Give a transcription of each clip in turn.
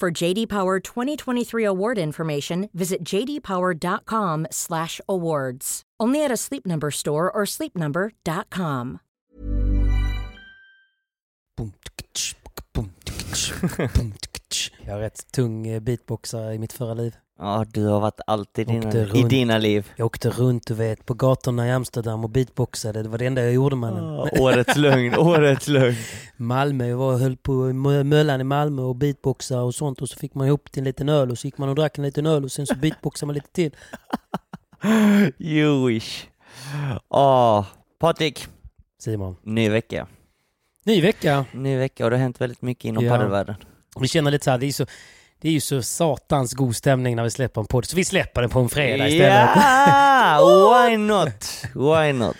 For JD Power 2023 award information, visit jdpower.com/awards. Only at a Sleep Number store or sleepnumber.com. Jag är rätt tung eh, beatboxare i mitt förra liv. Ja, du har varit allt i dina, i dina liv. Jag åkte runt du vet, på gatorna i Amsterdam och beatboxade. Det var det enda jag gjorde mannen. Ah, årets lögn, årets lögn. Malmö, jag var höll på Möllan i Malmö och beatboxade och sånt och så fick man ihop till en liten öl och så gick man och drack en liten öl och sen så beatboxade man lite till. You wish. Ah, Patrik, Simon. ny vecka. Ny vecka. Ny vecka och det har hänt väldigt mycket inom Ja. padelvärlden. Vi känner lite så här, det är, så, det är ju så satans god stämning när vi släpper en podd. Så vi släpper den på en fredag istället. Ja, why not? Why not?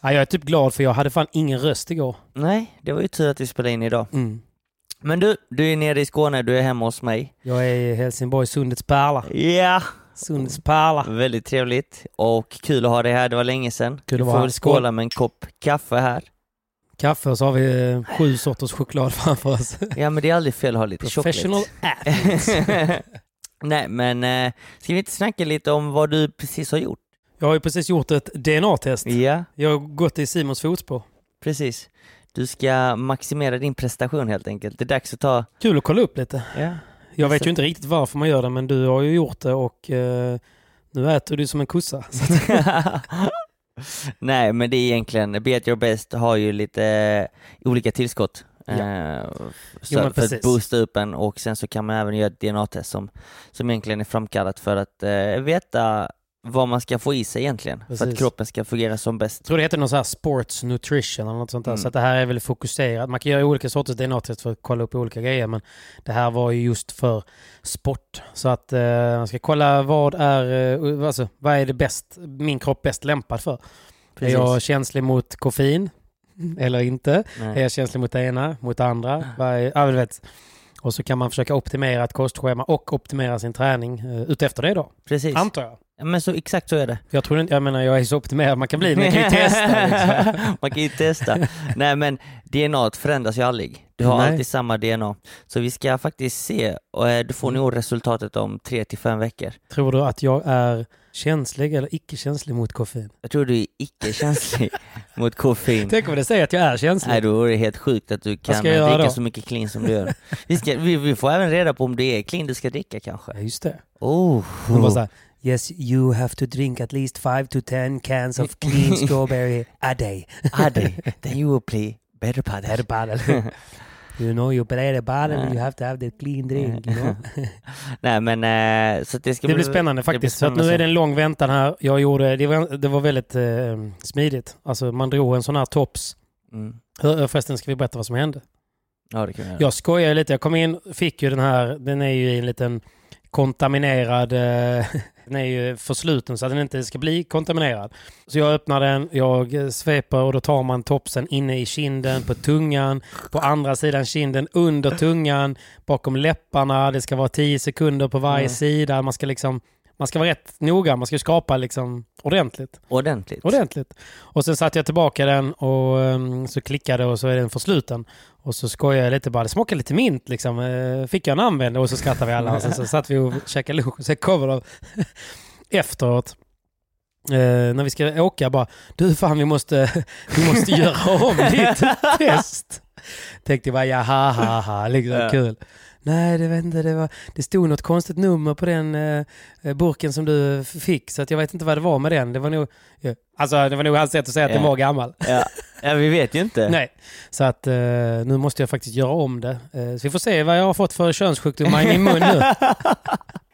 Ja, jag är typ glad för jag hade fan ingen röst igår. Nej, det var ju tur att vi spelade in idag. Mm. Men du, du är nere i Skåne, du är hemma hos mig. Jag är i Helsingborg, Sundets pärla. Ja, Sundets pärla. väldigt trevligt och kul att ha dig här. Det var länge sedan. Kul du får väl skåla med en kopp kaffe här. Kaffe och så har vi eh, sju sorters choklad framför oss. Ja, men det är aldrig fel att ha lite Professional choklad. Nej, men eh, ska vi inte snacka lite om vad du precis har gjort? Jag har ju precis gjort ett DNA-test. Ja, Jag har gått i Simons fotspår. precis. Du ska maximera din prestation helt enkelt. Det är dags att ta... Kul att kolla upp lite. Ja, Jag vet ju inte riktigt varför man gör det, men du har ju gjort det och eh, nu äter du som en kossa. Nej, men det är egentligen, Be At Your Best har ju lite olika tillskott. Ja. eh, så, Jo, för att boosta upp en och sen så kan man även göra ett DNA-test som, som egentligen är framkallat för att eh, veta vad man ska få i sig egentligen. För Precis. att kroppen ska fungera som bäst. Jag tror det heter någon sån här sports nutrition eller något sånt där. Mm. Så det här är väl fokuserat. Man kan göra olika sorters DNA-test för att kolla upp olika grejer, men det här var ju just för sport. Så att eh, man ska kolla vad är, eh, alltså, vad är det bäst, min kropp bäst lämpad för? Precis. Är jag känslig mot koffein? Eller inte? Är Nej. jag känslig mot det ena, mot det andra? Vad är, du vet. Och så kan man försöka optimera ett kostschema och optimera sin träning uh, utefter det då. Precis. Antar jag. Men så, exakt så är det. Jag tror inte, jag menar jag är så optimerad man kan bli, men jag kan ju testa. Liksom. Man kan ju testa. Nej men DNA förändras ju aldrig. Du har Nej. alltid samma DNA. Så vi ska faktiskt se, och eh, du får nog resultatet om tre till fem veckor. Tror du att jag är känslig eller icke-känslig mot koffein? Jag tror du är icke-känslig mot koffein. Tänk om det säger att jag är känslig. Nej, då är det helt sjukt att du kan dricka då? så mycket clean som du gör. Vi, ska, vi, vi får även reda på om det är clean du ska dricka kanske. Ja, just det. Oh. De bara så här, yes you have to drink at least five to ten cans of clean strawberry a day. Adi, then you will play better padel. Better paddle. you know you play the paddle, you have to have the clean drink. You know? Nej men eh, så det ska Det blir bli- spännande det blir faktiskt. Så att spännande nu är det en lång väntan här. Jag gjorde, det var, det var väldigt eh, smidigt. Alltså man drog en sån här tops. Mm. Förresten ska vi berätta vad som hände. Ja det kan vi göra. Jag skojar lite. Jag kom in, fick ju den här, den är ju i en liten kontaminerad eh, Den är ju försluten så att den inte ska bli kontaminerad. Så jag öppnar den, jag eh, sveper och då tar man topsen inne i kinden, på tungan, på andra sidan kinden, under tungan, bakom läpparna. Det ska vara 10 sekunder på varje Mm. sida. Man ska liksom man ska vara rätt noga, man ska skapa liksom ordentligt. Ordentligt. Ordentligt. Och sen satte jag tillbaka den och um, så klickade och så är den försluten. Och så skojade jag lite bara, det smakar lite mint liksom. Eh, Fick jag en användning och så skrattade vi alla och sen så satt vi och käkade lunch och sen kommer de efteråt. Eh, när vi ska åka bara, du fan vi måste, vi måste göra om ditt test. Tänkte jag bara, ja ha ha ha, liksom Ja. kul. Nej, det vet inte, det, var, det stod något konstigt nummer på den eh, eh, burken som du f- fick, så att jag vet inte vad det var med den. Det var nog, ja. alltså det var nog hans sätt att säga att den Ja. var gammal. Ja. ja, vi vet ju inte. Nej, så att eh, nu måste jag faktiskt göra om det. Eh, så vi får se vad jag har fått för könssjukdomar i min mun nu.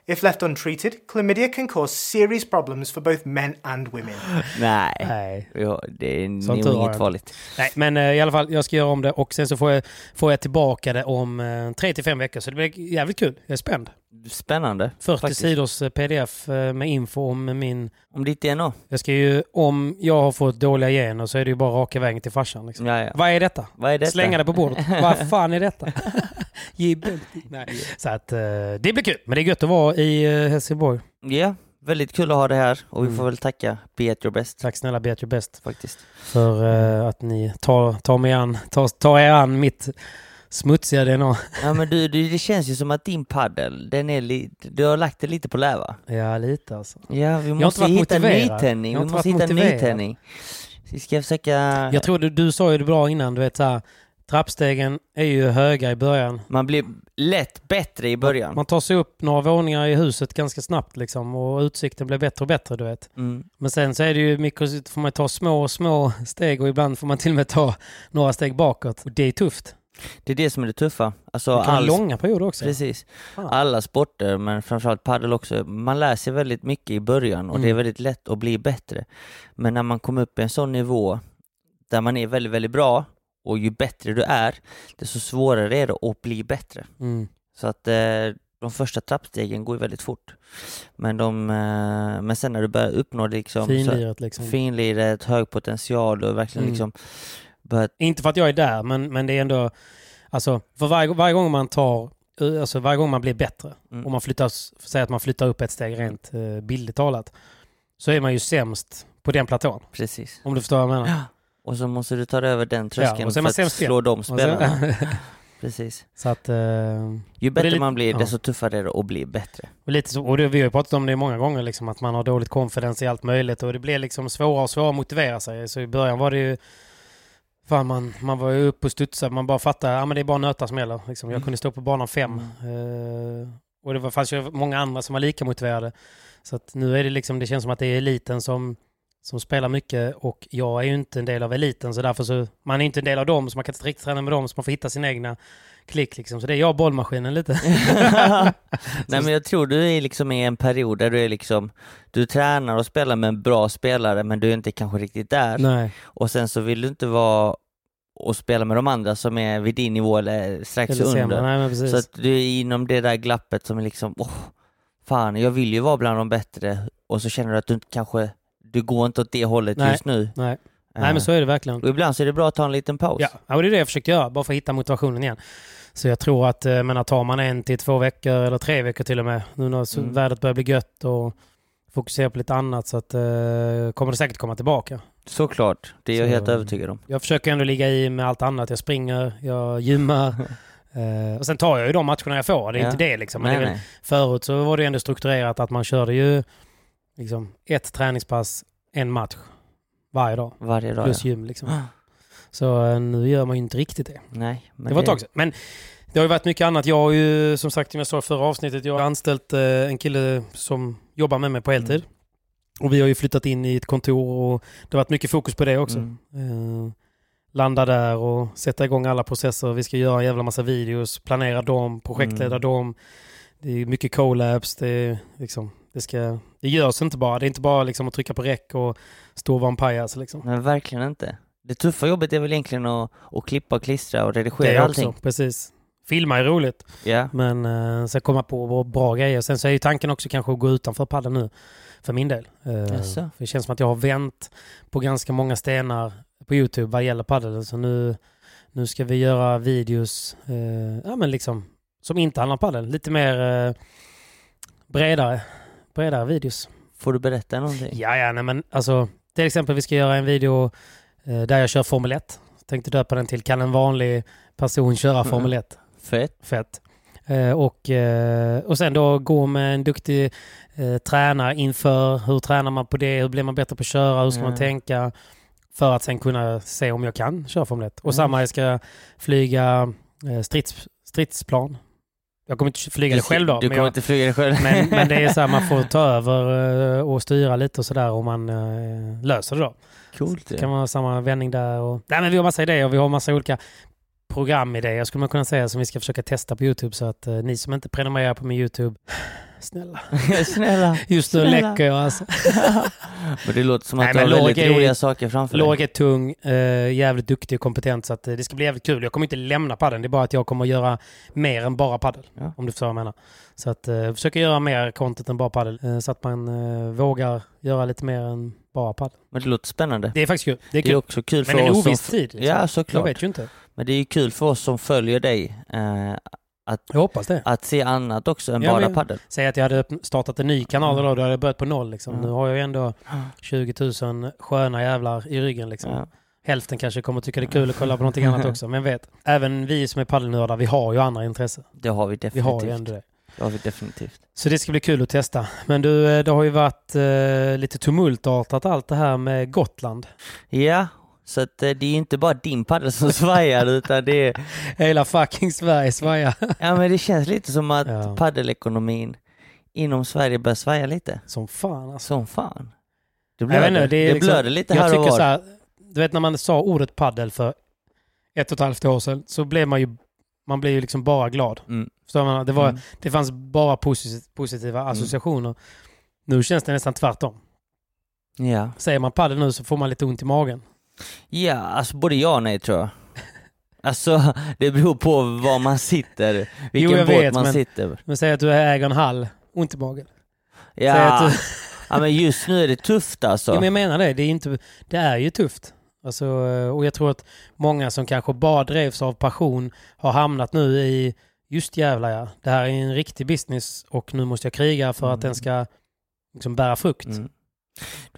If left untreated, chlamydia can cause serious problems for both men and women. Nej. Nej. Ja, det är Sånt nog inget farligt. Nej, men eh, i alla fall, jag ska göra om det och sen så får jag, får jag tillbaka det om eh, tre till fem veckor. Så det blir jävligt kul. Jag är spänd. Spännande. 40 faktiskt. sidors eh, pdf eh, med info om min... Om ditt DNA. Jag ska ju, om jag har fått dåliga gener så är det ju bara raka vägen till farsan. Liksom. Ja, ja. Vad är detta? Vad är detta? Slänga det på bordet. Vad fan är detta? Nej. Så att eh, det blir kul. Men det är gött att vara i eh, Helsingborg. Ja, väldigt kul att ha det här och vi Mm. får väl tacka Be at your best Tack snälla Be at your best faktiskt. för eh, att ni tar, tar, mig an, tar, tar er an mitt smutsiga DNA. Ja men du, du, det känns ju som att din paddel, den är lite, du har lagt det lite på läva. Ja, lite alltså. Ja, vi måste hitta nytändning. Vi måste hitta motiverad. nytändning. Vi ska försöka... Jag tror du, du sa ju det bra innan, du vet så här, trappstegen är ju höga i början. Man blir lätt bättre i början. Man tar sig upp några våningar i huset ganska snabbt liksom och utsikten blir bättre och bättre, du vet. Mm. Men sen så är det ju mycket, får man ta små, små steg och ibland får man till och med ta några steg bakåt. Och det är tufft. Det är det som är det tuffa. Alltså, Det kan all- långa perioder också. Precis. Fan. Alla sporter, men framförallt padel också. Man lär sig väldigt mycket i början och det är Mm. väldigt lätt att bli bättre. Men när man kommer upp i en sån nivå där man är väldigt, väldigt bra och ju bättre du är, desto svårare är det att bli bättre. Mm. Så att eh, de första trappstegen går väldigt fort. Men, de, eh, men sen när du börjar uppnå liksom, Finliret liksom. finliret, hög potential och verkligen Mm. liksom börjar Inte för att jag är där, men, men det är ändå... Alltså, för varje, varje gång man tar... Alltså varje gång man blir bättre Mm. och man flyttar, säg att man flyttar upp ett steg rent eh, bildligt talat, så är man ju sämst på den platån. Precis. Om du förstår vad jag menar. Och så måste du ta över den tröskeln och man för att igen. slå de Och sen- spelarna. Precis. så att... Eh, Ju bättre lite- man blir, ja. desto tuffare är det att bli bättre. och lite så, och det, vi har ju pratat om det många gånger, liksom, att man har dåligt confidence i allt möjligt och det blir liksom svårare och svårare att motivera sig. Så i början var det ju... Fan, man, man var ju uppe och studsade, man bara fattade, ja men det är bara nötar som gäller. Liksom. Jag Mm. kunde stå på banan fem. Eh, och det var, fanns ju många andra som var lika motiverade. Så att nu är det liksom, det känns som att det är eliten som, som spelar mycket och jag är ju inte en del av eliten så därför så, man är inte en del av dem så man kan inte riktigt träna med dem så man får hitta sin egna klick liksom. Så det är jag bollmaskinen lite. Nej men jag tror du är liksom i en period där du är liksom, du tränar och spelar med en bra spelare men du är inte kanske riktigt där. Nej. Och sen så vill du inte vara och spela med de andra som är vid din nivå eller strax Eller under. Nej. Så att du är inom det där glappet som är liksom, åh, fan jag vill ju vara bland de bättre och så känner du att du inte kanske, du går inte åt det hållet Nej. just nu. Nej. Nej men så är det verkligen. Och ibland så är det bra att ta en liten paus. Ja, ja, och det är det jag försöker göra, bara för att hitta motivationen igen. Så jag tror att, eh, menar, tar man en till två veckor eller tre veckor till och med, nu när Mm. vädret börjar bli gött och fokusera på lite annat så att, eh, kommer det säkert komma tillbaka. Såklart, det är jag Så- helt övertygad om. Jag försöker ändå ligga i med allt annat. Jag springer, jag gymmar. eh, och sen tar jag ju de matcherna jag får. Det är Ja. inte det liksom. Men Nej, det väl, förut så var det ändå strukturerat att man körde ju liksom, ett träningspass, en match varje dag. Varje dag Plus ja. gym liksom. Så eh, nu gör man ju inte riktigt det. Nej, men Det var ett tag sedan. Men det har ju varit mycket annat. Jag har ju, som sagt, som jag sa i förra avsnittet, jag har anställt eh, en kille som jobbar med mig på heltid. Mm. Och vi har ju flyttat in i ett kontor och det har varit mycket fokus på det också. Mm. Eh, landa där och sätta igång alla processer. Vi ska göra en jävla massa videos, planera dem, projektleda Mm. dem. Det är mycket collabs. Det, är liksom, det, ska, det görs inte bara. Det är inte bara liksom att trycka på räck och stå och vara en pajas. Liksom. Nej, verkligen inte. Det tuffa jobbet är väl egentligen att, att klippa och klistra och redigera Det allting. också, precis. Filma är roligt, Ja. men uh, sen komma på bra grejer. Sen så är ju tanken också kanske att gå utanför padden nu, för min del. Jaså? för det känns som att jag har vänt på ganska många stenar på YouTube vad gäller padel. Så nu, nu ska vi göra videos eh, ja, men liksom, som inte handlar om padel. Lite mer eh, bredare, bredare videos. Får du berätta någonting? Ja, ja, nej, men alltså till exempel vi ska göra en video eh, där jag kör Formel 1. Tänkte döpa den till Kan en vanlig person köra Mm. Formel 1? Fett. Fett. Eh, och, eh, och sen då gå med en duktig eh, tränare inför. Hur tränar man på det? Hur blir man bättre på att köra? Hur ska man Mm. tänka? För att sen kunna se om jag kan köra Formel 1. Och Mm. samma, jag ska flyga eh, strids, stridsplan. Jag kommer inte flyga det själv då. Du men kommer jag, inte flyga dig själv? men, men det är så här, man får ta över eh, och styra lite och sådär om man eh, löser det då. Coolt Det kan vara samma vändning där. Och... Nej, men vi har massa idéer. Vi har massa olika programidéer skulle man kunna säga som vi ska försöka testa på YouTube. Så att eh, ni som inte prenumererar på min YouTube, snälla. Snälla. Just nu Snälla. läcker jag alltså. Men det låter som att Nej, du har men väldigt är- roliga saker framför dig. Låg är tung, eh, jävligt duktig och kompetent så att eh, det ska bli jävligt kul. Jag kommer inte lämna padden. Det är bara att jag kommer göra mer än bara paddel. Ja. Om du förstår vad jag menar. Så att eh, försöka göra mer content än bara paddel. Eh, så att man eh, vågar göra lite mer än bara paddel. Men det låter spännande. Det är faktiskt kul. Det är Det är kul. också kul för Men en oss oviss som... tid. Liksom. Ja, Jag såklart. vet ju inte. Men det är ju kul för oss som följer dig eh, Jag hoppas det. att se annat också än Ja, bara padel. Säg att jag hade startat en ny kanal då, då hade jag börjat på noll. Liksom. Mm. Nu har jag ändå 20 000 sköna jävlar i ryggen. Liksom. Ja. Hälften kanske kommer tycka det är kul att kolla på någonting annat också. Men vet, även vi som är paddelnördar, vi har ju andra intressen. Det har vi Vi definitivt. har ju ändå det. Det har vi definitivt. Så det ska bli kul att testa. Men du, eh, det har ju varit eh, lite tumultartat allt det här med Gotland. Ja, så att eh, det är inte bara din padel som svajar utan det är... Hela fucking Sverige svajar. Ja men det känns lite som att Ja. paddelekonomin inom Sverige börjar svaja lite. Som fan alltså. Som fan. Det blöder, inte, det är liksom- blöder lite här och tycker var. så här, Du vet när man sa ordet paddel för ett och ett halvt år sedan så blev man ju man blev ju liksom bara glad. Mm. Förstår man? Det, var, Mm. det fanns bara posi- positiva associationer. Nu känns det nästan tvärtom. Ja. Säger man paddel nu så får man lite ont i magen. Ja, alltså både ja och nej tror jag. Alltså det beror på var man sitter, vilken jag båt vet, man men- sitter. Men säg att du äger en hall, ont i magen. Ja. att du, ja men just nu är det tufft alltså. Ja, men jag menar det. Det är, inte, det är ju tufft. Alltså, och jag tror att många som kanske bara drevs av passion har hamnat nu i just jävlar ja, det här är en riktig business och nu måste jag kriga för att Mm. den ska liksom bära frukt. Mm.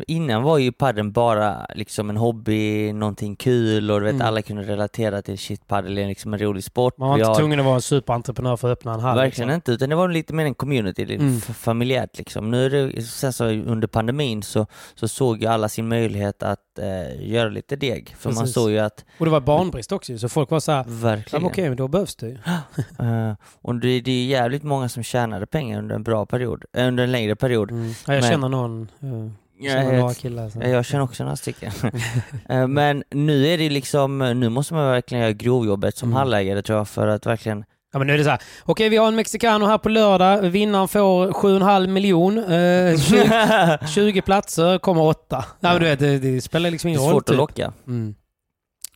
Innan var ju padden bara liksom en hobby, någonting kul och du vet Mm. alla kunde relatera till shit padel är liksom en rolig sport. Man var inte har- tvungen att vara en superentreprenör för att öppna en hall. Verkligen liksom. inte, utan det var lite mer en community, lite Mm. familjärt liksom. Nu är det, sen så under pandemin så, så såg ju alla sin möjlighet att eh, göra lite deg. För man såg ju att, Och det var barnbrist också så folk var så här, ja, verkligen, okej, men då behövs det ju. eh, och det, det är jävligt många som tjänade pengar under en bra period, eh, under en längre period. Mm. Ja, jag Men- känner någon, uh, Jag, känner några jag, killar. Så. jag känner också några stycken. Eh, Men nu är det liksom, nu måste man verkligen göra grovjobbet som Mm. hallägare tror jag för att verkligen Ja men nu är det så här, okej vi har en mexicano här på lördag, vinnaren får 7,5 miljon, eh, 20, 20 platser, kommer åtta. Nej men du vet, det, det spelar liksom ingen roll. svårt att typ. locka. Mm.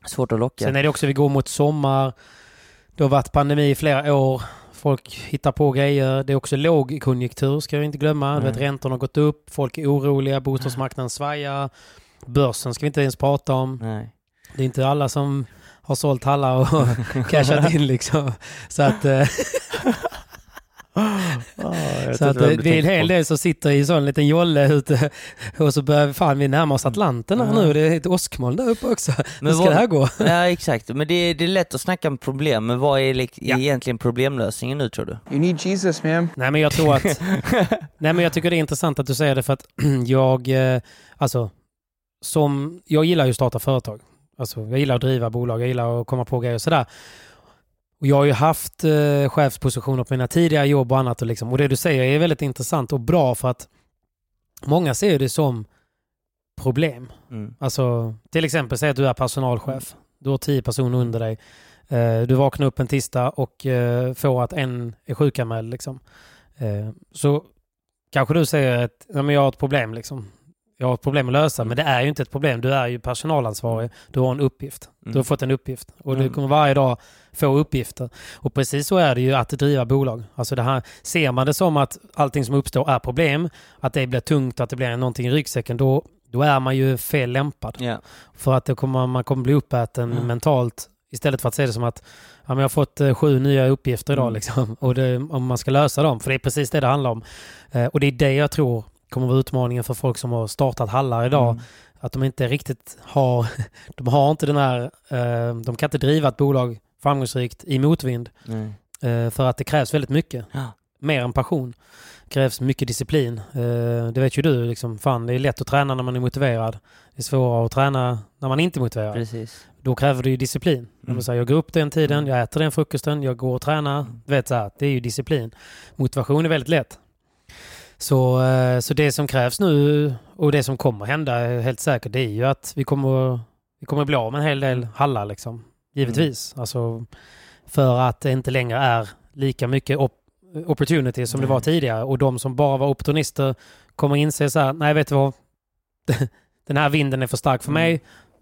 Svårt att locka. Sen är det också, vi går mot sommar, det har varit pandemi i flera år, folk hittar på grejer, det är också lågkonjunktur ska vi inte glömma. Du vet, räntorna har gått upp, folk är oroliga, bostadsmarknaden svajar, börsen ska vi inte ens prata om. Nej. Det är inte alla som har sålt hallar och cashat in liksom. Så att, eh, så att det, det är en hel del som sitter i en sån liten jolle ute och så börjar fan vi närmar oss Atlanten här Ja. nu. Det är ett åskmoln där uppe också. Hur Men ska vad- det här gå? Ja exakt, men det är, det är lätt att snacka om problem, men vad är Ja. egentligen problemlösningen nu tror du? You need Jesus, man. Nej men jag tror att... nej men jag tycker det är intressant att du säger det för att jag... Eh, alltså, som... Jag gillar ju att starta företag. Alltså, jag gillar att driva bolag, jag gillar att komma på grejer och sådär. Och jag har ju haft eh, chefspositioner på mina tidigare jobb och annat. Och, liksom, och det du säger är väldigt intressant och bra för att många ser det som problem. Mm. Alltså, till exempel säg att du är personalchef. Du har tio personer under dig. Eh, du vaknar upp en tisdag och eh, får att en är sjukanmäld. Liksom. Eh, så kanske du säger att ja, men jag har ett problem. Liksom. Jag har ett problem att lösa. Men det är ju inte ett problem. Du är ju personalansvarig. Du har en uppgift. Du har Mm. fått en uppgift. Och du Mm. kommer varje dag få uppgifter. Och precis så är det ju att driva bolag. Alltså det här, ser man det som att allting som uppstår är problem, att det blir tungt, att det blir någonting i ryggsäcken, då, då är man ju fel lämpad. Ja. För att kommer, man kommer bli uppäten Mm. mentalt istället för att se det som att ja, men jag har fått eh, sju nya uppgifter idag Mm. liksom, och det, om man ska lösa dem. För det är precis det det handlar om. Eh, och det är det jag tror kommer vara utmaningen för folk som har startat hallar idag. Mm. Att de inte riktigt har, de har inte den här, eh, de kan inte driva ett bolag framgångsrikt i motvind. Eh, för att det krävs väldigt mycket. Ja. Mer än passion. Det krävs mycket disciplin. Eh, det vet ju du. Liksom, fan, det är lätt att träna när man är motiverad. Det är svårare att träna när man inte är motiverad. Precis. Då kräver det ju disciplin. Jag, vill säga, jag går upp den tiden, Mm. jag äter den frukosten, jag går och tränar. Mm. Vet, så här, det är ju disciplin. Motivation är väldigt lätt. Så, eh, så det som krävs nu och det som kommer hända helt säkert det är ju att vi kommer, vi kommer bli av med en hel del hallar liksom. Givetvis. Mm. Alltså, för att det inte längre är lika mycket op opportunity som det Nej. var tidigare. Och de som bara var opportunister kommer inse så här, nej vet du vad? Den här vinden är för stark för Mm. mig.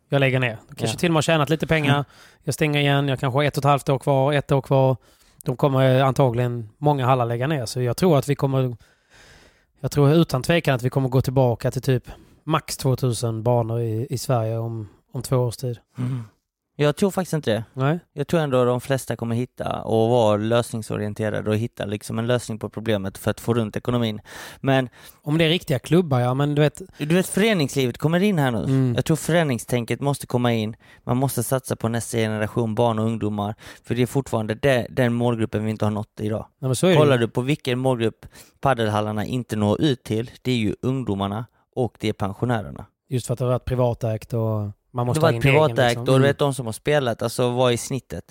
Jag lägger ner. Kanske Ja. till och med har tjänat lite pengar. Jag stänger igen. Jag kanske har ett och ett halvt år kvar, ett år kvar. De kommer antagligen många hallar lägga ner. Så jag tror att vi kommer... Jag tror utan tvekan att vi kommer gå tillbaka till typ max 2000 banor i, i Sverige om, om två års tid. Mm. Jag tror faktiskt inte det. Nej? Jag tror ändå de flesta kommer hitta och vara lösningsorienterade och hitta liksom en lösning på problemet för att få runt ekonomin. Men Om det är riktiga klubbar, ja men du vet... du vet föreningslivet kommer in här nu. Mm. Jag tror föreningstänket måste komma in. Man måste satsa på nästa generation barn och ungdomar. För det är fortfarande det, den målgruppen vi inte har nått idag. Nej. Kollar du på vilken målgrupp paddelhallarna inte når ut till, det är ju ungdomarna och det är pensionärerna. Just för att det har varit privatägt och man måste det var ha ett privatägt liksom. och du Mm. vet de som har spelat, alltså vad är snittet?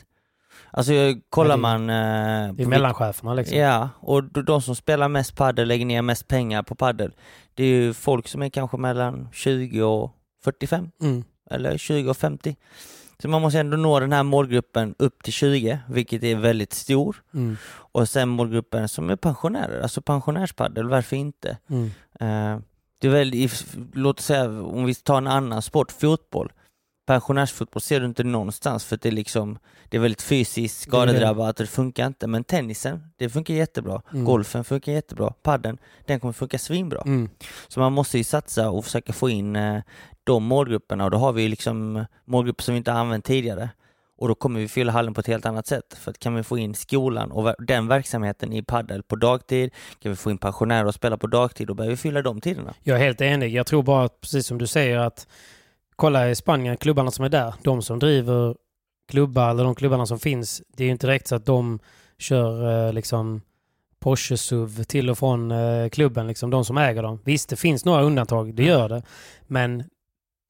Alltså kollar det- man... Eh, Det är vil- mellancheferna liksom. Ja, och de, som spelar mest paddel lägger ner mest pengar på paddel. Det är ju folk som är kanske mellan 20 och 45 Mm. eller 20 och 50. Så man måste ändå nå den här målgruppen upp till 20, vilket är väldigt stor. Mm. Och sen målgruppen som är pensionärer, alltså pensionärspaddel, varför inte? Mm. Eh, det är väl, låt säga om vi tar en annan sport, fotboll. Pensionärsfotboll ser du inte någonstans för att det är liksom, det är väldigt fysiskt skadedrabbat och det funkar inte. Men tennisen, det funkar jättebra. Mm. Golfen funkar jättebra. Padden, den kommer funka svinbra. Mm. Så man måste ju satsa och försöka få in eh, de målgrupperna och då har vi liksom målgrupper som vi inte har använt tidigare. Och då kommer vi fylla hallen på ett helt annat sätt. För att kan vi få in skolan och den verksamheten i paddel på dagtid, kan vi få in pensionärer och spela på dagtid, då behöver vi fylla de tiderna. Jag är helt enig. Jag tror bara, att, precis som du säger, att kolla i Spanien, klubbarna som är där, de som driver klubbar, eller de klubbarna som finns, det är ju inte direkt så att de kör eh, liksom Porsche-SUV till och från eh, klubben, liksom de som äger dem. Visst, det finns några undantag, det gör det. Men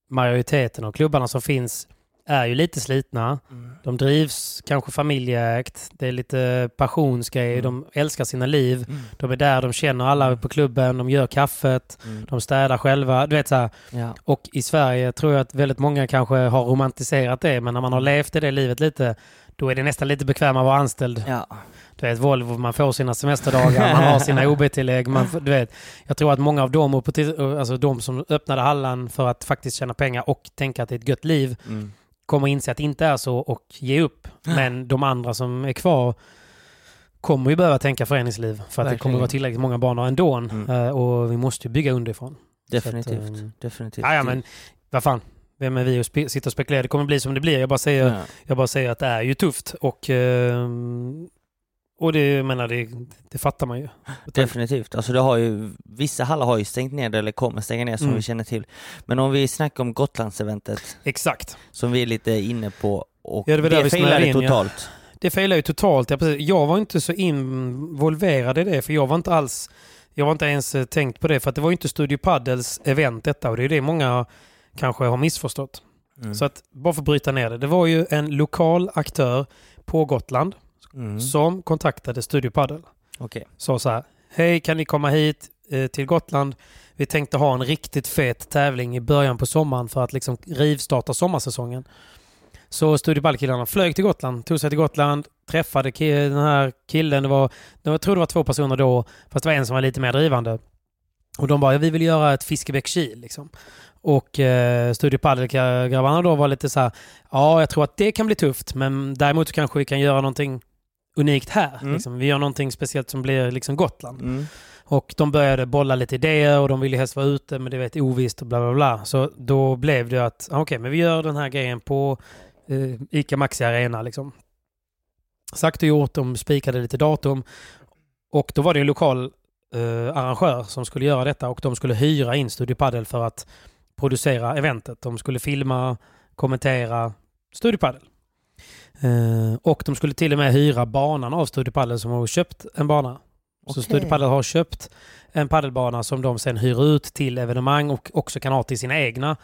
majoriteten av klubbarna som finns är ju lite slitna. De drivs kanske familjeägt. Det är lite passionsgrej. Mm. De älskar sina liv. Mm. De är där, de känner alla på klubben, de gör kaffet, Mm. de städar själva. Du vet så här. Ja. Och i Sverige tror jag att väldigt många kanske har romantiserat det, men när man har levt i det livet lite, då är det nästan lite bekvämare att vara anställd. Ja. Du vet, Volvo, man får sina semesterdagar, man har sina OB-tillägg. Man, du vet, jag tror att många av dem, alltså de som öppnade hallan för att faktiskt tjäna pengar och tänka att det är ett gött liv, Mm. Kommer inse att det inte är så och ge upp. Men de andra som är kvar kommer ju behöva tänka föreningsliv för att det Verkligen. kommer vara tillräckligt många banor ändå. Mm. Eh, Och vi måste ju bygga underifrån. Definitivt. Att, ehm, Definitivt. Ja, men vad fan. Vem är vi att spe- sitta och spekulera? Det kommer bli som det blir. Jag bara säger, Ja. jag bara säger att det är ju tufft. Och, ehm, och det, jag menar, det, det fattar man ju. Definitivt. Alltså det har ju, vissa hallar har ju stängt ner eller kommer stänga ner som Mm. vi känner till. Men om vi snackar om Gotlandseventet Exakt. som vi är lite inne på och Ja, det var där det vi failade in, ja. totalt. Det failar ju totalt. Ja, precis. Jag var inte så involverad i det, för jag var inte alls... Jag var inte ens eh, tänkt på det, för att det var ju inte Studio Paddles event detta och det är det många kanske har missförstått. Mm. Så att, bara för att bryta ner det. Det var ju en lokal aktör på Gotland Mm. som kontaktade Studio Paddle. Okej. Sa så här, hej kan ni komma hit eh, till Gotland? Vi tänkte ha en riktigt fet tävling i början på sommaren för att liksom rivstarta sommarsäsongen. Så Studio Paddle-killarna flög till Gotland, tog sig till Gotland, träffade den här killen. Det var, det var, jag tror det var två personer då, fast det var en som var lite mer drivande. Och de bara, ja, vi vill göra ett Fiskebäck-Kil liksom. Och eh, Studio Padel-grabbarna då var lite så här, ja jag tror att det kan bli tufft men däremot kanske vi kan göra någonting unikt här. Mm. Liksom. Vi gör någonting speciellt som blir liksom Gotland. Mm. Och de började bolla lite idéer och de ville helst vara ute men det vet ovisst och bla bla bla. Så då blev det att, ah, okej men vi gör den här grejen på eh, ICA Maxi Arena liksom. Sagt och gjort, de spikade lite datum. Och då var det en lokal eh, arrangör som skulle göra detta och de skulle hyra in Studio Padel för att producera eventet. De skulle filma, kommentera Studio Padel. Eh, och de skulle till och med hyra banan av Studio Padel som har köpt en bana. Så Okej. Studio Padel har köpt en paddelbana som de sen hyr ut till evenemang och också kan ha till sina egna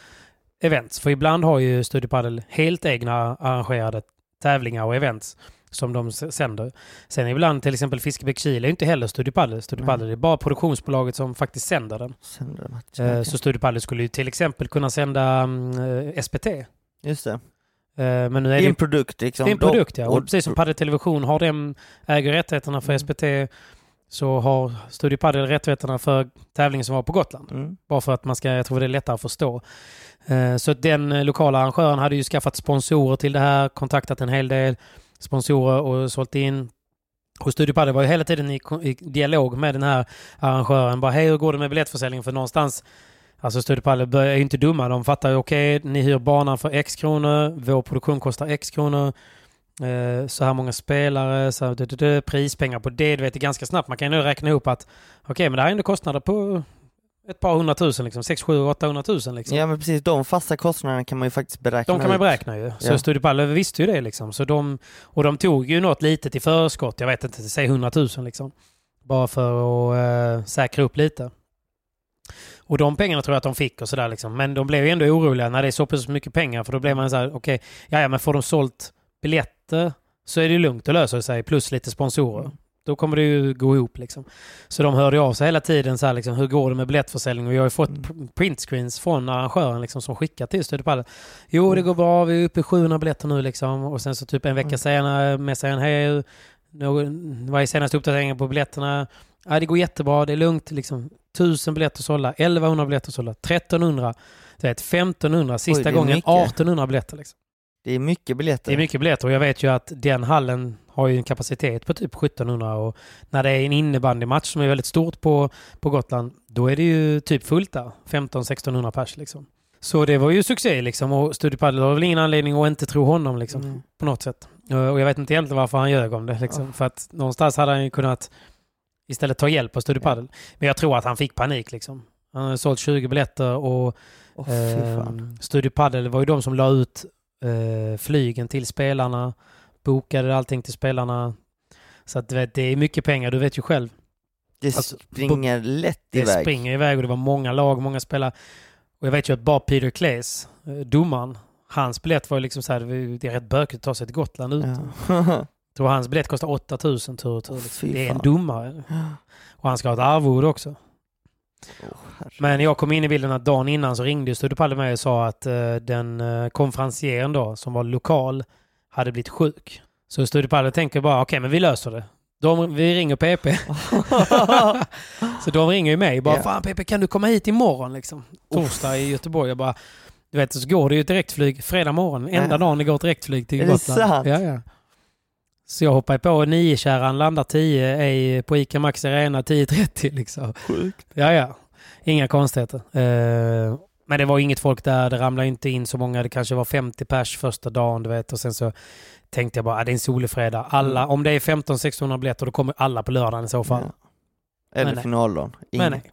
events. För ibland har ju Studio Padel helt egna arrangerade tävlingar och events som de sänder. Sen ibland till exempel Fiskebäck Kil är inte heller Studio Padel. Studio. Padel är bara produktionsbolaget som faktiskt sänder den. Sänder match. Eh, Okej. Så Studio Padel skulle ju till exempel kunna sända mm, eh, SPT. Just det. Men nu Det är är det en produkt liksom. det är en produkt ja. Och precis som Padel Television har den, äger rättigheterna för Mm. SPT så har Studio Padel rättigheterna för tävlingen som var på Gotland. Mm. Bara för att man ska, jag tror det är lättare att förstå. Eh, Så den eh, lokala arrangören hade ju skaffat sponsorer till det här, kontaktat en hel del sponsorer och sålt in. Och Studio Padel var ju hela tiden i dialog med den här arrangören. Bara hej, hur går det med biljettförsäljningen? För någonstans, alltså Studio Padel bör- är ju inte dumma. De fattar ju okej, ni hyr banan för X kronor, vår produktion kostar X kronor. Eh, så här många spelare, så här, du, du, du, prispengar på det. Du vet, det är ganska snabbt. Man kan ju nu räkna ihop att okej, men det här är ändå kostnader på ett par hundratusen, liksom. 6, 7, 800 tusen. Liksom. Ja men precis, de fasta kostnaderna kan man ju faktiskt beräkna De kan man ut. beräkna ju. Så Ja. Studio Padel visste ju det liksom. Så de, och de tog ju något litet i förskott. Jag vet inte, säg 100 000 liksom. Bara för att eh, säkra upp lite. Och de pengarna tror jag att de fick och sådär liksom. Men de blev ju ändå oroliga när det är så pass mycket pengar. För då blev man så här, okej, ja, ja men får de sålt biljetter så är det ju lugnt, och löser det sig. Plus lite sponsorer. Mm. Då kommer det ju gå ihop liksom. Så de hörde av sig hela tiden så här liksom, hur går det med biljettförsäljning? Och jag har ju fått Mm. pr- printscreens från arrangören liksom som skickar till Padel. Jo, det går bra. Vi är uppe i 700 biljetter nu liksom. Och sen så typ en vecka Mm. senare messar han hej, vad är senaste uppdateringen på biljetterna? Ja, det går jättebra. Det är lugnt liksom. 1000 biljetter sålda, 1100 biljetter sålda, 1300, du vet 1500, sista det är gången mycket. 1800 biljetter. Liksom. Det är mycket biljetter. Det är mycket biljetter och jag vet ju att den hallen har ju en kapacitet på typ 1700 och när det är en innebandymatch som är väldigt stort på, på Gotland, då är det ju typ fullt där. 15-1600 pers liksom. Så det var ju succé liksom och Studio Padel har väl ingen anledning att inte tro honom liksom Mm. på något sätt. Och jag vet inte egentligen varför han ljög om det liksom. För att någonstans hade han ju kunnat istället ta hjälp av Studio. Padel. Men jag tror att han fick panik liksom. Han hade sålt 20 biljetter och fan. Eh, Studio Padel var ju de som la ut eh, flygen till spelarna, bokade allting till spelarna. Så att vet, det är mycket pengar, du vet ju själv. Det alltså, springer lätt Det iväg. springer iväg och det var många lag, många spelare. Och jag vet ju att bara Peter Claes, eh, domaren, hans biljett var ju liksom så här, det är- det är rätt bökigt att ta sig till Gotland ut. Ja. Tror hans biljett kostar 8000 tur och tur. Fy Det är en domare. Och han ska ha ett arvode också. Herregud. Men jag kom in i bilden att dagen innan så ringde Studio Padel mig och sa att eh, den uh, konferencieren då, som var lokal, hade blivit sjuk. Så Studio Padel tänker bara, okej men vi löser det. De, vi ringer PP. så de ringer ju mig bara, Ja. fan PP kan du komma hit imorgon liksom? Torsdag i Göteborg. Jag bara, du vet så går det ju direktflyg fredag morgon. Enda dagen det går direktflyg till Är det Gotland. sant? Ja, ja. Så jag hoppar på 9-kärran, landar 10 är på ICA Maxi Arena 10.30 liksom. Sjukt. Ja, ja. Inga konstigheter. Eh, men det var inget folk där. Det ramlade inte in så många. Det kanske var 50 pers första dagen, du vet. Och sen så tänkte jag bara, ah, det är en solig fredag. Alla, Mm. om det är 1500-1600 biljetter, då kommer alla på lördagen i så fall. Ja. Eller finaldagen. Men nej.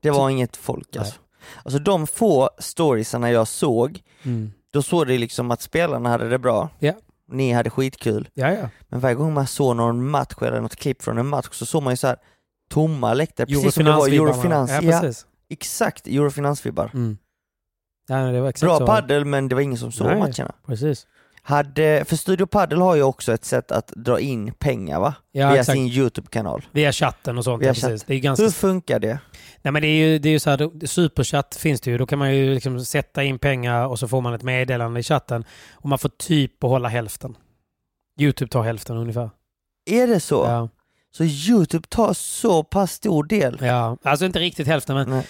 Det var inget folk Nej. alltså. Alltså de få storiesarna jag såg, Mm. då såg det liksom att spelarna hade det bra. Ja. Ni hade skitkul. Ja, ja. Men varje gång man såg någon match eller något klipp från en match så såg man ju så här tomma läktare, precis som det var i Eurofinans. Ja, Ja, exakt, Eurofinans-vibbar. Mm. Ja, Bra så. paddel men det var ingen som såg Nej. matcherna. Precis. Hade, för Studio Paddle har ju också ett sätt att dra in pengar va? Ja, Via exakt. sin YouTube-kanal. Via chatten och sånt. Via ja. Det är ganska Hur funkar det? Nej men det är ju, det är ju så här, superchatt finns det ju. Då kan man ju liksom sätta in pengar och så får man ett meddelande i chatten. Och man får typ behålla hälften. Youtube tar hälften ungefär. Är det så? Ja. Så Youtube tar så pass stor del? Ja, alltså inte riktigt hälften men, Nej.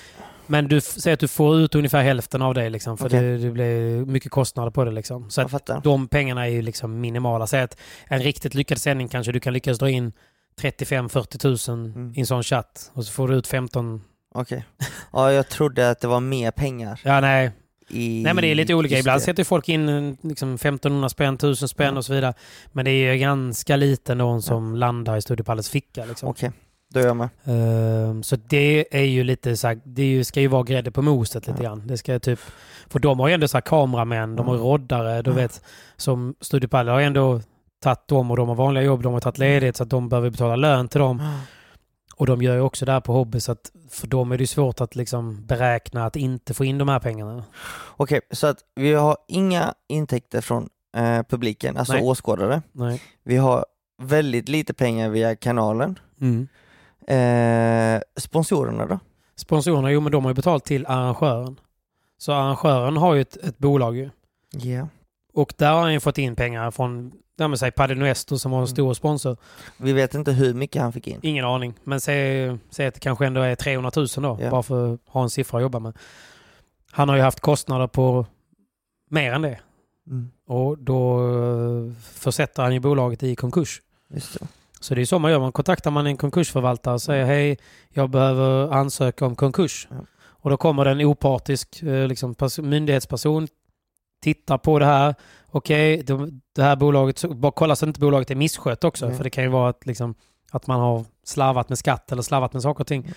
Men du säger att du får ut ungefär hälften av det liksom. För Okej. det, det blir mycket kostnader på det liksom. Så att de pengarna är ju liksom minimala. Säg att en riktigt lyckad sändning kanske du kan lyckas dra in 35-40 tusen Mm. i en sån chatt och så får du ut 15. Okej. Ja, jag trodde att det var mer pengar. Ja, nej. I Nej men det är lite olika. Ibland sätter folk in eh, liksom 1500 spänn, 1000 spänn Ja. och så vidare. Men det är ju ganska lite någon som landar i Studiopallets ficka. Liksom. Okej, då är jag med. Ehm, så det är ju lite så här, det ska ju vara grädde på moset lite Ja. grann. Det ska typ, för de har ju ändå så här kameramän, de har Mm. roddare, du vet. Som Studiopallet har ju ändå tagit dem och de har vanliga jobb, de har tagit ledigt så att de behöver betala lön till dem. Och de gör ju också det här på hobby så att för dem är det svårt att liksom beräkna att inte få in de här pengarna. Okej, så att vi har inga intäkter från eh, publiken, alltså Nej. åskådare. Nej. Vi har väldigt lite pengar via kanalen. Mm. Eh, sponsorerna då? Sponsorerna, jo men de har ju betalt till arrangören. Så arrangören har ju ett, ett bolag ju. Ja. Och där har han ju fått in pengar från, ja men säg Padre Nuestro som har en stor sponsor. Vi vet inte hur mycket han fick in. Ingen aning. Men säg, säg att det kanske ändå är 300 000 då. Ja. Bara för att ha en siffra att jobba med. Han har ju haft kostnader på mer än det. Mm. Och då eh, försätter han ju bolaget i konkurs. Just det. Så det är så man gör. Man kontaktar man en konkursförvaltare och säger hej, jag behöver ansöka om konkurs. Ja. Och då kommer det en opartisk eh, liksom, pers- myndighetsperson, tittar på det här. Okej, det, det här bolaget, bara kolla så att inte bolaget är misskött också. Mm. För det kan ju vara att, liksom, att man har slarvat med skatt eller slarvat med saker och ting.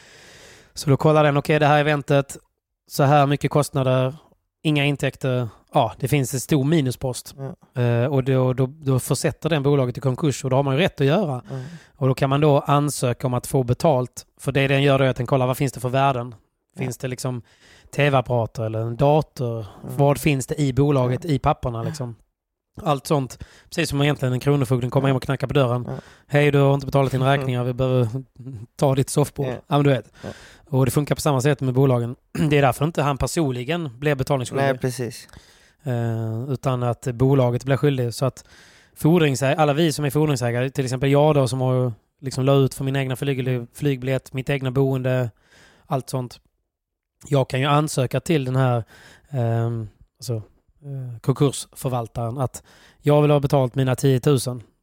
Så då kollar den, okej det här eventet, så här mycket kostnader, inga intäkter. Ja, det finns en stor minuspost. Ja. Eh, och då, då, då försätter den bolaget i konkurs och det har man ju rätt att göra. Mm. Och då kan man då ansöka om att få betalt. För det den gör då är att den kollar vad finns det för värden. Finns det liksom tv-apparater eller en dator? Mm. Vad finns det i bolaget, i papperna liksom? Allt sånt. Precis som egentligen en kronofogden kommer hem och knackar på dörren. Hej, du har inte betalat dina räkningar. Vi behöver ta ditt soffbord. Ja, men du vet. Och det funkar på samma sätt med bolagen. Det är därför inte han personligen blev betalningsskyldig. Nej, precis. Eh, utan att bolaget blir skyldig. Så att fordringsägare, alla vi som är fordringsägare, till exempel jag då som har liksom la ut för min egna flyg, flygbiljett, mitt egna boende, allt sånt. Jag kan ju ansöka till den här eh, alltså, eh, konkursförvaltaren att jag vill ha betalt mina 10 000.